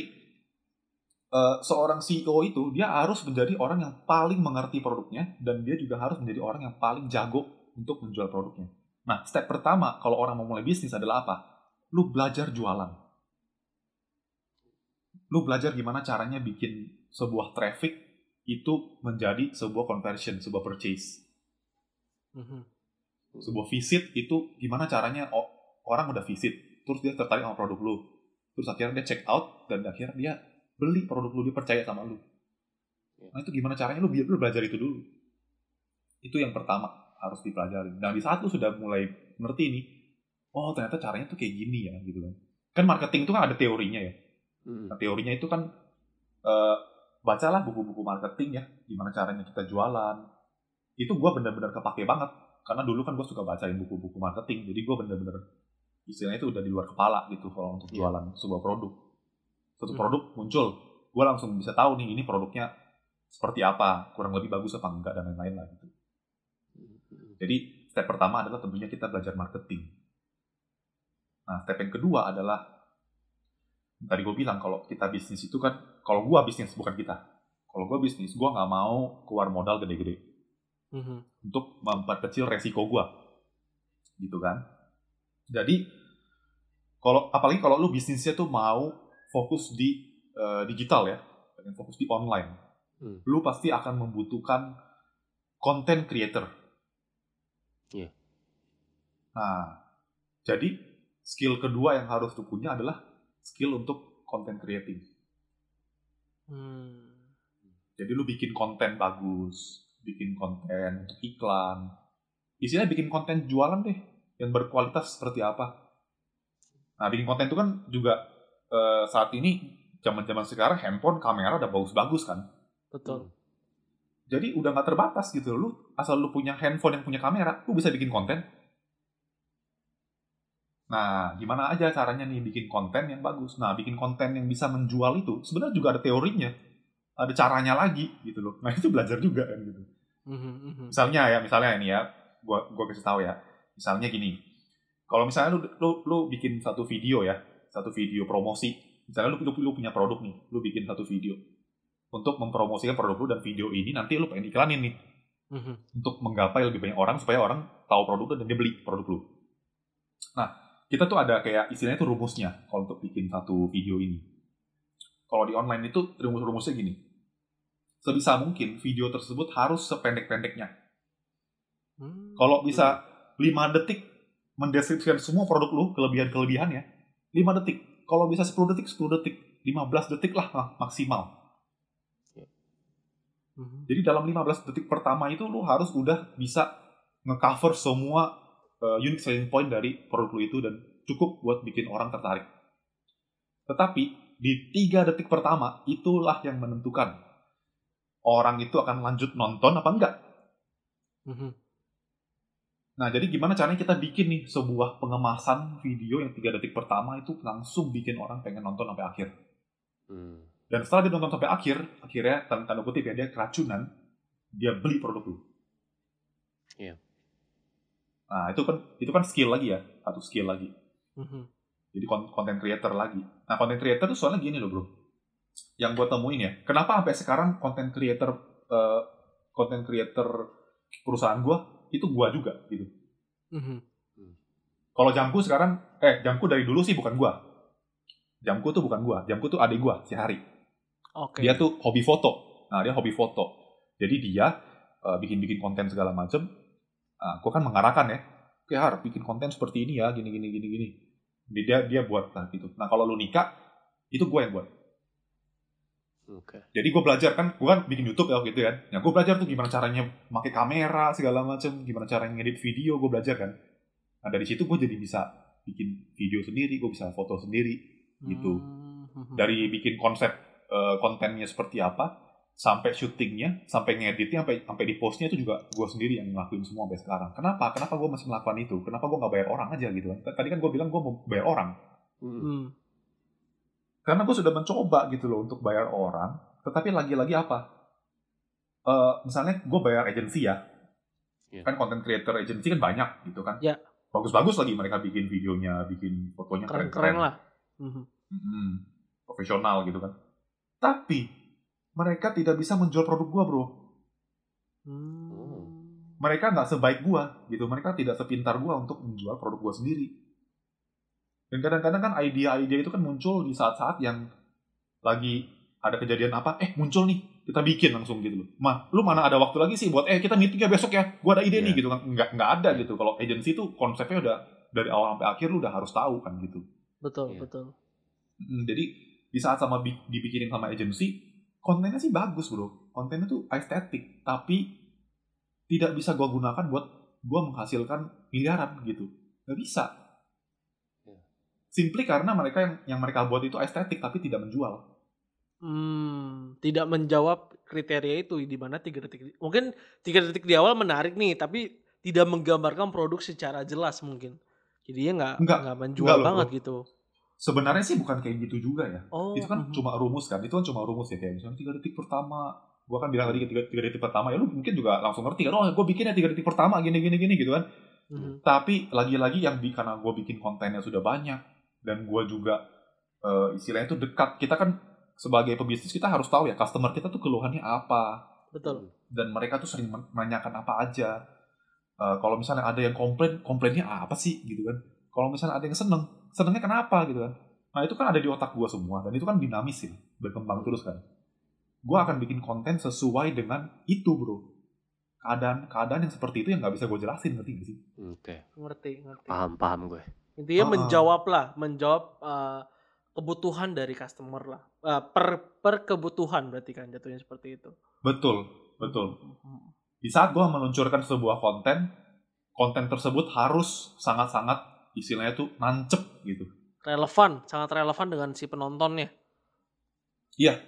Speaker 3: eh, seorang CEO itu dia harus menjadi orang yang paling mengerti produknya dan dia juga harus menjadi orang yang paling jago untuk menjual produknya. Nah, step pertama kalau orang mau mulai bisnis adalah apa? Lu belajar jualan. Lu belajar gimana caranya bikin sebuah traffic itu menjadi sebuah conversion, sebuah purchase.
Speaker 2: hmm.
Speaker 3: Sebuah visit itu gimana caranya o- orang udah visit, terus dia tertarik sama produk lu. Terus akhirnya dia check out dan akhirnya dia beli produk lu, dia percaya sama lu. Nah itu gimana caranya lu, bi- lu belajar itu dulu. Itu yang pertama harus dipelajari. Dan di saat lu sudah mulai ngerti nih, oh ternyata caranya tuh kayak gini ya gitu kan. Kan marketing itu kan ada teorinya ya.
Speaker 1: Mm-mm.
Speaker 3: Nah, teorinya itu kan eh, bacalah buku-buku marketing ya, gimana caranya kita jualan. Itu gue bener-bener kepake banget. Karena dulu kan gue suka bacain buku-buku marketing, jadi gue bener-bener istilahnya itu udah di luar kepala gitu kalau untuk
Speaker 1: Iya.
Speaker 3: jualan sebuah produk. Suatu
Speaker 2: Hmm.
Speaker 3: produk muncul, gue langsung bisa tahu nih ini produknya seperti apa, kurang lebih bagus apa enggak dan lain-lain lah gitu. Jadi step pertama adalah tentunya kita belajar marketing. Nah step yang kedua adalah tadi gue bilang kalau kita bisnis itu kan kalau gue bisnis bukan kita. Kalau gue bisnis gue nggak mau keluar modal gede-gede
Speaker 2: Hmm, hmm.
Speaker 3: untuk memperkecil resiko gue, gitu kan. Jadi kalau apalagi kalau lu bisnisnya tuh mau fokus di eh, digital ya, pengen fokus di online,
Speaker 1: Hmm.
Speaker 3: lu pasti akan membutuhkan content creator.
Speaker 1: Iya.
Speaker 3: Nah, jadi skill kedua yang harus lu punya adalah skill untuk content creating.
Speaker 2: Hmm.
Speaker 3: Jadi lu bikin konten bagus, bikin konten untuk iklan. Istilahnya bikin konten jualan deh, yang berkualitas seperti apa. Nah, bikin konten itu kan juga eh, saat ini zaman-zaman sekarang handphone kamera udah bagus-bagus kan.
Speaker 2: Betul.
Speaker 3: Jadi udah nggak terbatas gitu. Lu asal lu punya handphone yang punya kamera, lu bisa bikin konten. Nah, gimana aja caranya nih bikin konten yang bagus? Nah, bikin konten yang bisa menjual itu sebenarnya juga ada teorinya. Ada caranya lagi gitu loh. Nah, itu belajar juga kan gitu.
Speaker 2: Hmm.
Speaker 3: Misalnya ya, misalnya ini ya, gua gua kasih tahu ya. Misalnya gini. Kalau misalnya lu, lu lu bikin satu video ya, satu video promosi. Misalnya lu, lu, lu punya produk nih, lu bikin satu video untuk mempromosikan produk lu dan video ini nanti lu pengen iklanin nih
Speaker 2: Hmm, hmm.
Speaker 3: untuk menggapai lebih banyak orang supaya orang tahu produk lu dan dia beli produk lu. Nah, kita tuh ada kayak istilahnya itu rumusnya kalau untuk bikin satu video ini. Kalau di online itu rumus-rumusnya gini. Sebisa mungkin video tersebut harus sependek-pendeknya.
Speaker 2: Hmm.
Speaker 3: Kalau bisa 5 detik mendeskripsikan semua produk lu, kelebihan-kelebihannya, 5 detik. Kalau bisa 10 detik, 10 detik. 15 detik lah mak- maksimal.
Speaker 2: Mhm.
Speaker 3: Jadi dalam 15 detik pertama itu lu harus udah bisa ngecover semua uh, unique selling point dari produk lu itu dan cukup buat bikin orang tertarik. Tetapi di 3 detik pertama itulah yang menentukan orang itu akan lanjut nonton apa enggak.
Speaker 2: Mhm.
Speaker 3: Nah, jadi gimana caranya kita bikin nih sebuah pengemasan video yang 3 detik pertama itu langsung bikin orang pengen nonton sampai akhir.
Speaker 1: Hmm.
Speaker 3: Dan setelah dia nonton sampai akhir, akhirnya tanda, kutip ya dia keracunan, dia beli produk lu.
Speaker 1: Iya.
Speaker 3: Nah, itu kan itu kan skill lagi ya, satu skill lagi.
Speaker 2: Mhm.
Speaker 3: Jadi content creator lagi. Nah, content creator tuh soalnya gini loh, Bro. Yang gue temuin ya, kenapa sampai sekarang content creator eh, content creator perusahaan gue itu gua juga gitu.
Speaker 2: Mhm.
Speaker 3: Kalau Jamku sekarang eh Jamku dari dulu sih bukan gua. Jamku tuh bukan gua, Jamku tuh adik gua si Hari.
Speaker 2: Oke.
Speaker 3: Dia tuh hobi foto. Nah, dia hobi foto. Jadi dia eh, bikin-bikin konten segala macem. Nah, gua kan mengarahkan ya. Oke, Har, bikin konten seperti ini ya, gini gini gini gini. Dia dia buat lah gitu. Nah, kalau lu nikah itu gua yang buat.
Speaker 1: Oke.
Speaker 3: Jadi gue belajar kan, gue kan bikin YouTube ya gitu kan. Ya gue belajar tuh gimana caranya pakai kamera segala macem, gimana caranya ngedit video, gue belajar kan. Nah dari situ gue jadi bisa bikin video sendiri, gue bisa foto sendiri gitu.
Speaker 2: Mhm.
Speaker 3: Dari bikin konsep eh, kontennya seperti apa, sampai syutingnya, sampai ngeditnya, sampai sampai di postnya itu juga gue sendiri yang ngelakuin semua sampai sekarang. Kenapa? Kenapa gue masih melakukan itu? Kenapa gue nggak bayar orang aja gitu kan? Tadi kan gue bilang gue mau bayar orang.
Speaker 1: Hmm.
Speaker 2: Hmm.
Speaker 3: Karena gue sudah mencoba gitu loh untuk bayar orang, tetapi lagi-lagi apa? Eh, misalnya gue bayar agensi ya,
Speaker 1: Iya.
Speaker 3: kan content creator agency kan banyak gitu kan.
Speaker 2: Ya.
Speaker 3: Bagus-bagus lagi mereka bikin videonya, bikin fotonya
Speaker 2: Keren-keren lah. Mhm.
Speaker 3: Mm-mm. profesional gitu kan. Tapi mereka tidak bisa menjual produk gue bro.
Speaker 2: Hmm.
Speaker 3: Mereka nggak sebaik gue gitu. Mereka tidak sepintar gue untuk menjual produk gue sendiri. Dan kadang-kadang kan ide-ide itu kan muncul di saat-saat yang lagi ada kejadian apa, eh muncul nih, kita bikin langsung gitu loh. Mah, lu mana ada waktu lagi sih buat, eh kita meeting ya besok ya, gua ada ide nih
Speaker 1: Iya.
Speaker 3: gitu kan. Nggak, nggak ada gitu. Kalau agency tuh konsepnya udah dari awal sampai akhir lu udah harus tahu kan gitu.
Speaker 2: Betul,
Speaker 1: Iya.
Speaker 2: betul.
Speaker 3: Jadi di saat sama bi- dibikinin sama agency, kontennya sih bagus bro. Kontennya tuh estetik, tapi tidak bisa gua gunakan buat gua menghasilkan miliaran gitu. Nggak bisa. Simply karena mereka yang yang mereka buat itu estetik tapi tidak menjual.
Speaker 2: Hmm, tidak menjawab kriteria itu di mana tiga detik. Mungkin tiga detik di awal menarik nih, tapi tidak menggambarkan produk secara jelas mungkin. Jadinya nggak
Speaker 3: Enggak,
Speaker 2: nggak menjual
Speaker 3: enggak loh,
Speaker 2: banget
Speaker 3: bro.
Speaker 2: gitu.
Speaker 3: Sebenarnya sih bukan kayak gitu juga ya.
Speaker 2: Oh,
Speaker 3: itu kan
Speaker 2: mhm.
Speaker 3: cuma rumus kan. Itu kan cuma rumus ya kayak misalnya tiga detik pertama. Gua kan bilang tadi tiga, tiga detik pertama ya lu mungkin juga langsung ngerti kan. Oh, gue bikinnya tiga detik pertama gini gini gini gitu kan.
Speaker 2: Mhm.
Speaker 3: Tapi lagi-lagi yang bi karena gue bikin kontennya sudah banyak dan gue juga eh, istilahnya itu dekat. Kita kan sebagai pebisnis kita harus tahu ya customer kita tuh keluhannya apa
Speaker 2: Betul.
Speaker 3: dan mereka tuh sering men- menanyakan apa aja. Eh, kalau misalnya ada yang komplain, komplainnya apa sih gitu kan? Kalau misalnya ada yang seneng, senengnya kenapa gitu kan? Nah itu kan ada di otak gue semua dan itu kan dinamis ya, berkembang terus kan. Gue akan bikin konten sesuai dengan itu bro. Keadaan keadaan yang seperti itu yang nggak bisa gue jelasin ngerti gak sih?
Speaker 1: Oke.
Speaker 2: Ngerti, ngerti.
Speaker 1: Paham, paham gue.
Speaker 2: Intinya
Speaker 3: Ah.
Speaker 2: menjawab lah, menjawab eh, kebutuhan dari customer lah. Eh, per per kebutuhan berarti kan jatuhnya seperti itu.
Speaker 3: Betul, betul. Di saat gue meluncurkan sebuah konten, konten tersebut harus sangat-sangat istilahnya tuh nancep gitu.
Speaker 2: Relevan, sangat relevan dengan si penontonnya.
Speaker 3: Iya.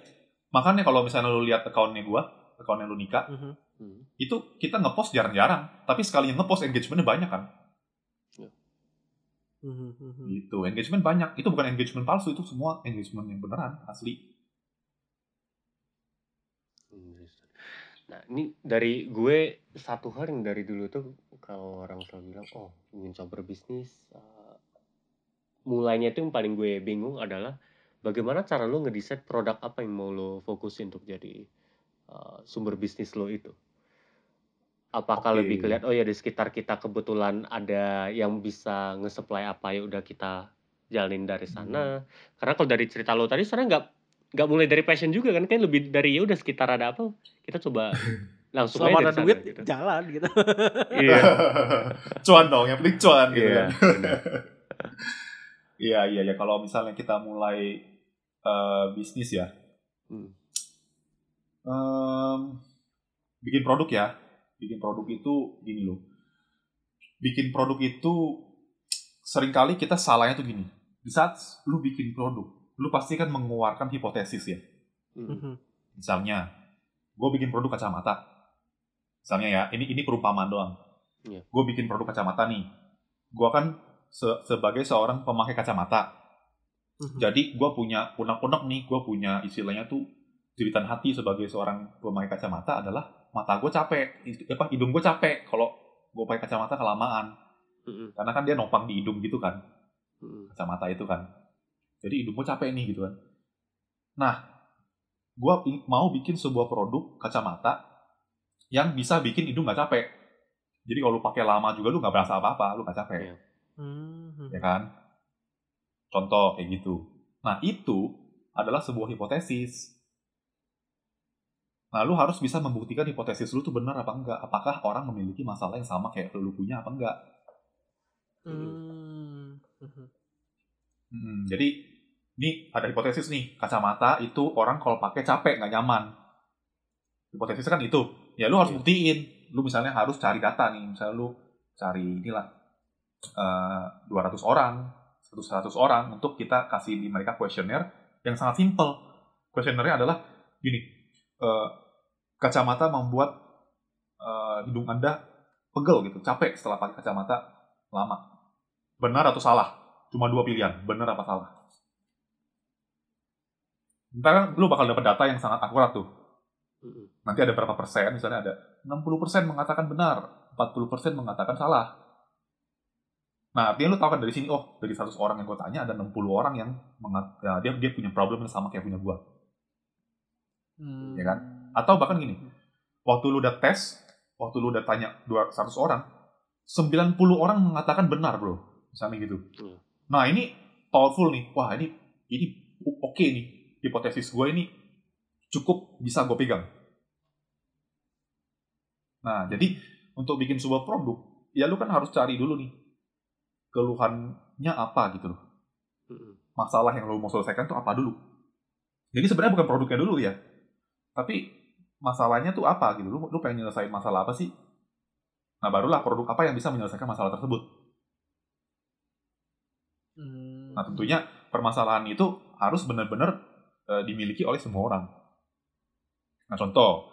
Speaker 3: Makanya kalau misalnya lu lihat akunnya gue, akunnya lu nikah,
Speaker 2: Mhm.
Speaker 1: Hmm.
Speaker 3: itu kita ngepost jarang-jarang. Tapi sekali ngepost engagementnya banyak kan.
Speaker 2: Mhm, mhm.
Speaker 3: Gitu. Engagement banyak. Itu bukan engagement palsu, itu semua engagement yang beneran, asli.
Speaker 1: Nah, ini dari gue satu hal yang dari dulu tuh kalau orang selalu bilang, oh ingin coba berbisnis, uh, mulainya itu yang paling gue bingung adalah bagaimana cara lo ngedesain produk apa yang mau lo fokusin untuk jadi uh, sumber bisnis lo itu. Apakah
Speaker 3: Oke.
Speaker 1: lebih kelihatan, oh ya di sekitar kita kebetulan ada yang bisa nge-supply apa ya udah kita jalanin dari sana. Karena kalau dari cerita lo tadi sebenarnya nggak nggak mulai dari passion juga kan kan lebih dari ya udah sekitar ada apa kita coba langsung
Speaker 2: Selama
Speaker 1: aja
Speaker 2: ada
Speaker 1: dari sana,
Speaker 2: duit
Speaker 1: gitu.
Speaker 2: jalan gitu.
Speaker 1: Iya.
Speaker 3: cuan dong, yang penting cuan gitu
Speaker 1: Iya,
Speaker 3: kan.
Speaker 1: benar.
Speaker 3: Iya, iya, ya. Kalau misalnya kita mulai eh, bisnis ya,
Speaker 1: Hmm.
Speaker 3: Em, bikin produk ya, bikin produk itu gini loh. Bikin produk itu sering kali kita salahnya tuh gini. Di saat lu bikin produk, lu pasti kan mengeluarkan hipotesis ya.
Speaker 1: Hmm.
Speaker 2: Mhm.
Speaker 3: Misalnya, gue bikin produk kacamata. Misalnya ya, ini ini perumpamaan doang.
Speaker 1: Iya.
Speaker 3: Gue bikin produk kacamata nih. Gue kan se- sebagai seorang pemakai kacamata.
Speaker 2: Mhm.
Speaker 3: Jadi gue punya unek-unek nih, gue punya istilahnya tuh jeritan hati sebagai seorang pemakai kacamata adalah mata gue capek, apa hidung gue capek kalau gue pakai kacamata kelamaan.
Speaker 1: Hmm.
Speaker 3: Karena kan dia nopang di hidung gitu kan,
Speaker 1: Hmm.
Speaker 3: kacamata itu kan. Jadi hidung gue capek nih gitu kan. Nah, gue mau bikin sebuah produk kacamata yang bisa bikin hidung gak capek. Jadi kalau lu pakai lama juga lu gak berasa apa-apa, lu gak capek
Speaker 1: Iya.
Speaker 2: Mhm.
Speaker 3: ya kan? Contoh kayak gitu. Nah, itu adalah sebuah hipotesis. Nah, lu harus bisa membuktikan hipotesis lu tuh benar apa enggak. Apakah orang memiliki masalah yang sama kayak lu punya apa enggak.
Speaker 2: Hmm. Mhm.
Speaker 3: Hmm, jadi, ini ada hipotesis nih. Kacamata itu orang kalau pakai capek, nggak nyaman. Hipotesis kan itu. Ya, lu harus
Speaker 1: Iya.
Speaker 3: buktiin. Lu misalnya harus cari data nih. Misalnya lu cari inilah eh 200 orang, 100 orang untuk kita kasih di mereka kuesioner yang sangat simple. Kuesionernya adalah gini, eh, kacamata membuat eh, hidung Anda pegel gitu, capek setelah pakai kacamata lama. Benar atau salah? Cuma dua pilihan, benar apa salah. Ntar kan lu bakal dapat data yang sangat akurat tuh. Nanti ada berapa persen, misalnya ada 60% mengatakan benar, 40% mengatakan salah. Nah, artinya lu tahu kan dari sini, oh, dari 100 orang yang gue tanya, ada 60 orang yang mengat ya, dia, dia punya problem yang sama kayak punya gue.
Speaker 2: Hmm.
Speaker 3: Ya kan? Atau bahkan gini, waktu lu udah tes, waktu lu udah tanya 200 orang, 90 orang mengatakan benar, bro. Misalnya gitu.
Speaker 1: Iya.
Speaker 3: Nah, ini powerful nih. Wah, ini ini oke nih. Hipotesis gue ini cukup bisa gue pegang. Nah, jadi untuk bikin sebuah produk, ya lu kan harus cari dulu nih keluhannya apa gitu loh.
Speaker 1: Hmm.
Speaker 3: Masalah yang lu mau selesaikan tuh apa dulu. Jadi sebenarnya bukan produknya dulu ya. Tapi masalahnya tuh apa gitu. Lu, lu pengen nyelesain masalah apa sih? Nah, barulah produk apa yang bisa menyelesaikan masalah tersebut.
Speaker 2: Hmm.
Speaker 3: Nah, tentunya permasalahan itu harus benar-benar eh, dimiliki oleh semua orang. Nah, contoh,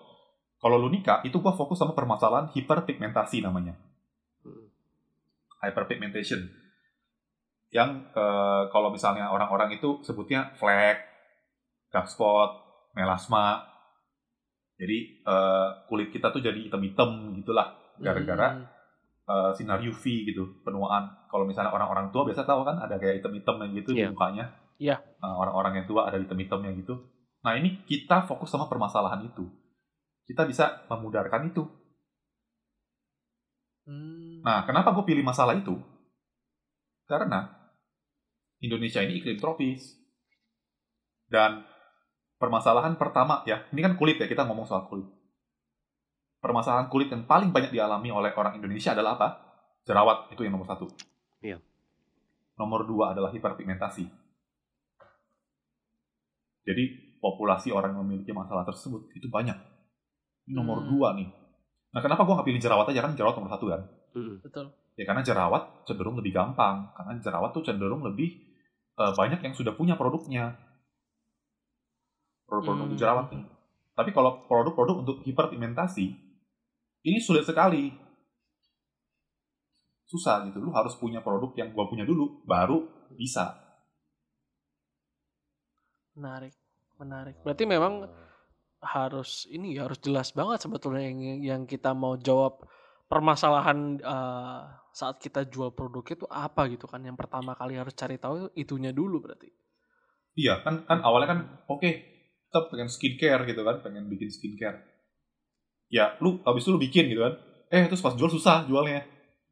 Speaker 3: kalau lu nikah, itu gua fokus sama permasalahan hiperpigmentasi namanya.
Speaker 1: Hmm.
Speaker 3: Hyperpigmentation. Yang eh, kalau misalnya orang-orang itu sebutnya flek, dark spot, melasma. Jadi eh, kulit kita tuh jadi hitam-hitam gitulah gara-gara
Speaker 2: Hmm.
Speaker 3: eh, sinar UV gitu, penuaan. Kalau misalnya orang-orang tua biasa tahu kan ada kayak hitam-hitam yang gitu
Speaker 1: Iya.
Speaker 3: di mukanya.
Speaker 2: Iya.
Speaker 3: Nah, orang-orang yang tua ada hitam-hitamnya gitu. Nah, ini kita fokus sama permasalahan itu. Kita bisa memudarkan itu.
Speaker 2: Hmm.
Speaker 3: Nah, kenapa gue pilih masalah itu? Karena Indonesia ini iklim tropis. Dan permasalahan pertama ya, ini kan kulit ya, kita ngomong soal kulit. Permasalahan kulit yang paling banyak dialami oleh orang Indonesia adalah apa? Jerawat, itu yang nomor satu.
Speaker 1: Iya.
Speaker 3: Nomor dua adalah hiperpigmentasi. Jadi, populasi orang yang memiliki masalah tersebut itu banyak. Ini nomor
Speaker 2: Hmm.
Speaker 3: dua nih. Nah, kenapa gue nggak pilih jerawat aja? Kan jerawat nomor satu kan?
Speaker 1: Hmm.
Speaker 2: Betul.
Speaker 3: Ya karena jerawat cenderung lebih gampang. Karena jerawat tuh cenderung lebih eh, banyak yang sudah punya produknya. Produk-produk
Speaker 2: Hmm.
Speaker 3: jerawat nih. Tapi kalau produk-produk untuk hiperpigmentasi, ini sulit sekali. Susah gitu. Lu harus punya produk yang gua punya dulu, baru bisa.
Speaker 2: Menarik. Menarik. Berarti memang harus ini ya harus jelas banget sebetulnya yang yang kita mau jawab permasalahan eh, saat kita jual produk itu apa gitu kan yang pertama kali harus cari tahu itunya dulu berarti
Speaker 3: Iya, kan kan awalnya kan oke, kita pengen skincare gitu kan, pengen bikin skincare. Ya, lu habis itu lu bikin gitu kan. Eh, terus pas jual susah jualnya.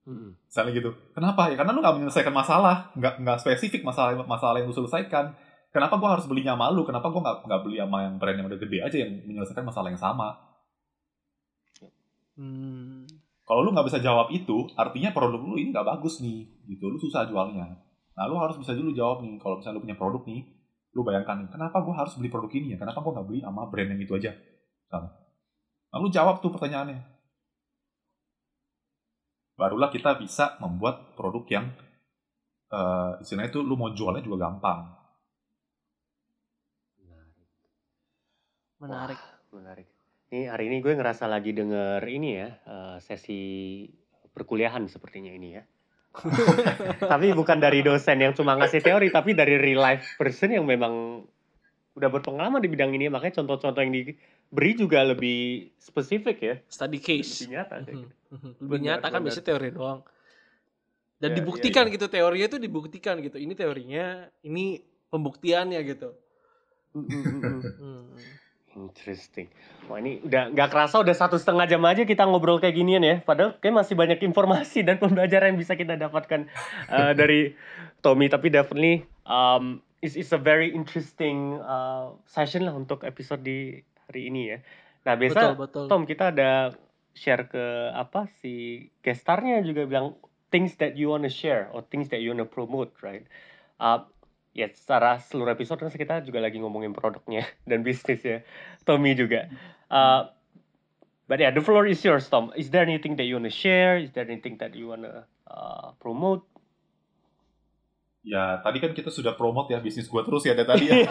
Speaker 1: Hmm.
Speaker 3: Misalnya gitu. Kenapa? Ya karena lu nggak menyelesaikan masalah, nggak nggak spesifik masalah masalah yang lu selesaikan. Kenapa gua harus belinya sama lu? Kenapa gua nggak nggak beli sama yang brand yang udah gede aja yang menyelesaikan masalah yang sama?
Speaker 2: Hmm.
Speaker 3: Kalau lu nggak bisa jawab itu, artinya produk lu ini nggak bagus nih, gitu. Lu susah jualnya. Nah, lu harus bisa dulu jawab nih. Kalau misalnya lu punya produk nih, lu bayangkan nih, kenapa gue harus beli produk ini ya? Kenapa gue nggak beli sama brand yang itu aja? Sama. Nah, lu jawab tuh pertanyaannya. Barulah kita bisa membuat produk yang uh, istilahnya itu lu mau jualnya juga gampang.
Speaker 2: Menarik.
Speaker 1: Wah, menarik. Ini hari ini gue ngerasa lagi denger ini ya, uh, sesi perkuliahan sepertinya ini ya. Tapi bukan dari dosen yang cuma ngasih teori, tapi dari real life person yang memang udah berpengalaman di bidang ini. Makanya contoh-contoh yang diberi juga lebih spesifik ya.
Speaker 2: Study case.
Speaker 1: Lebih nyata.
Speaker 2: Mhm,
Speaker 1: gitu.
Speaker 2: mhm. Lebih
Speaker 1: Benar,
Speaker 2: nyata kan
Speaker 1: benar.
Speaker 2: biasanya teori doang. Dan
Speaker 1: Ya,
Speaker 2: dibuktikan
Speaker 1: iya, iya.
Speaker 2: gitu teorinya tuh dibuktikan gitu. Ini teorinya, ini pembuktiannya gitu.
Speaker 1: Mm, mm, mm, mm.
Speaker 2: Hmm.
Speaker 1: Interesting. Wah ini udah nggak kerasa udah satu setengah jam aja kita ngobrol kayak ginian ya. Padahal kayak masih banyak informasi dan pembelajaran yang bisa kita dapatkan uh, dari Tommy. Tapi definitely um, it's, it's a very interesting uh, session lah untuk episode di hari ini ya. Nah biasa
Speaker 2: Betul, betul.
Speaker 1: Tom kita ada share ke apa si guest starnya juga bilang things that you wanna share or things that you wanna promote, right? Uh, ya secara seluruh episode kan kita juga lagi ngomongin produknya dan bisnis ya. Tommy juga. Uh, but yeah, the floor is yours, Tom. Is there anything that you wanna share? Is there anything that you wanna uh, promote?
Speaker 3: Ya, tadi kan kita sudah promote ya bisnis gua terus ya dari tadi ya.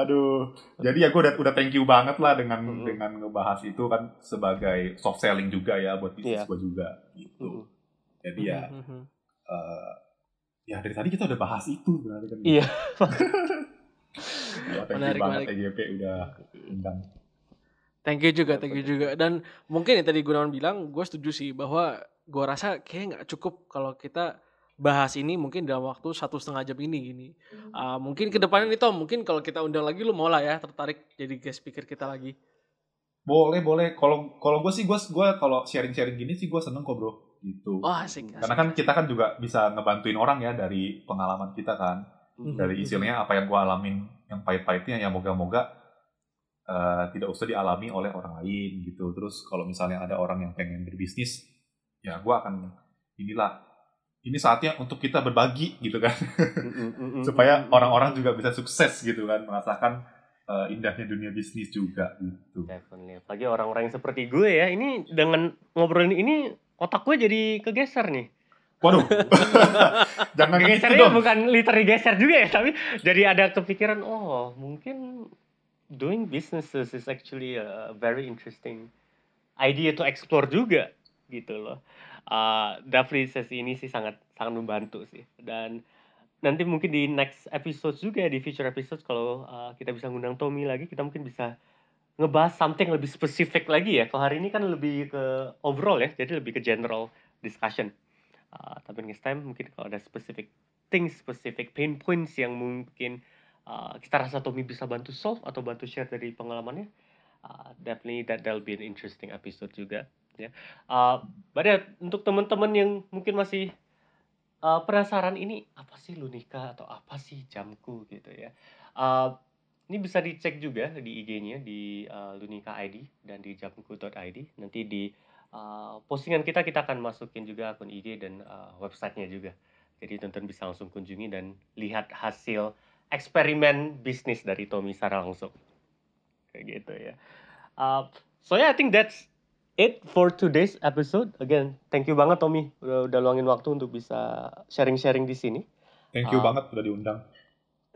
Speaker 3: Aduh. Jadi ya gue udah udah thank you banget lah dengan
Speaker 1: Mhm.
Speaker 3: dengan ngebahas itu kan sebagai soft selling juga ya buat bisnis
Speaker 1: Iya.
Speaker 3: gua juga gitu.
Speaker 1: Mm-mm.
Speaker 3: Jadi ya
Speaker 2: Mhm.
Speaker 3: eh, ya dari tadi kita udah bahas itu sebenarnya kan.
Speaker 1: Iya.
Speaker 3: Wah, thank
Speaker 2: Menarik,
Speaker 3: you banget
Speaker 2: menarik.
Speaker 3: EGP udah undang.
Speaker 2: Thank you juga, thank you juga. Dan mungkin yang tadi Gunawan bilang, gue setuju sih bahwa gue rasa kayak nggak cukup kalau kita bahas ini mungkin dalam waktu satu setengah jam ini gini. Ah, mungkin ke depannya nih Tom, mungkin kalau kita undang lagi lu mau lah ya tertarik jadi guest speaker kita lagi.
Speaker 3: Boleh, boleh. Kalau kalau gue sih gue gua kalau sharing-sharing gini sih gue seneng kok, Bro. Gitu.
Speaker 2: Wah asik, asik.
Speaker 3: Karena kan kita kan juga bisa ngebantuin orang ya dari pengalaman kita kan.
Speaker 2: Mhm.
Speaker 3: dari istilahnya apa yang gue alamin yang pahit-pahitnya ya moga-moga eh, tidak usah dialami oleh orang lain gitu terus kalau misalnya ada orang yang pengen berbisnis ya gue akan inilah ini saatnya untuk kita berbagi gitu kan
Speaker 1: Mm-mm,
Speaker 3: supaya orang-orang juga bisa sukses gitu kan merasakan eh, indahnya dunia bisnis juga gitu
Speaker 1: Definitely. Apalagi orang-orang yang seperti gue ya, ini dengan ngobrolin ini otak gue jadi kegeser nih.
Speaker 3: waduh jangan gitu
Speaker 1: Gesernya
Speaker 3: dong
Speaker 1: bukan literally geser juga ya, tapi jadi ada kepikiran, oh mungkin doing businesses is actually a very interesting idea to explore juga gitu loh. Uh, definitely sesi ini sih sangat sangat membantu sih dan nanti mungkin di next episode juga di future episode kalau uh, kita bisa ngundang Tommy lagi kita mungkin bisa ngebahas something lebih spesifik lagi ya. Kalau hari ini kan lebih ke overall ya, jadi lebih ke general discussion. Uh, tapi next time mungkin kalau ada specific things, specific pain points yang mungkin uh, kita rasa Tommy bisa bantu solve atau bantu share dari pengalamannya, uh, definitely that that'll be an interesting episode juga. Ya, uh, ya, untuk teman-teman yang mungkin masih uh, penasaran ini apa sih Lunika atau apa sih jamku gitu ya. Uh, ini bisa dicek juga di IG-nya di uh, Lunika ID dan di jamku.id. Nanti di uh, postingan kita kita akan masukin juga akun IG dan uh, websitenya juga. Jadi teman-teman bisa langsung kunjungi dan lihat hasil eksperimen bisnis dari Tommy secara langsung. Kayak gitu ya. Uh, so yeah, I think that's it for today's episode. Again, thank you banget Tommy udah, udah luangin waktu untuk bisa sharing-sharing di sini.
Speaker 3: thank you
Speaker 1: Ah.
Speaker 3: banget udah diundang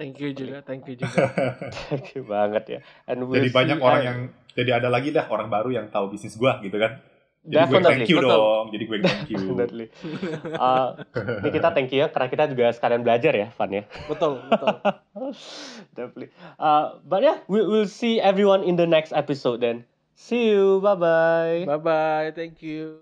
Speaker 2: Thank you juga, thank you juga.
Speaker 1: Thank you banget ya. And we'll
Speaker 3: jadi banyak
Speaker 1: see-
Speaker 3: orang
Speaker 1: uh,
Speaker 3: yang jadi ada lagi dah orang baru yang tahu bisnis gua gitu kan jadi gue thank you
Speaker 2: betul.
Speaker 3: dong jadi gue thank you
Speaker 1: Definitely. Uh, ini kita thank you ya karena kita juga sekalian belajar ya, Van ya.
Speaker 2: betul, betul.
Speaker 1: Definitely. Uh, but yeah, we will see everyone in the next episode then. See you. Bye bye.
Speaker 2: Bye bye, thank you.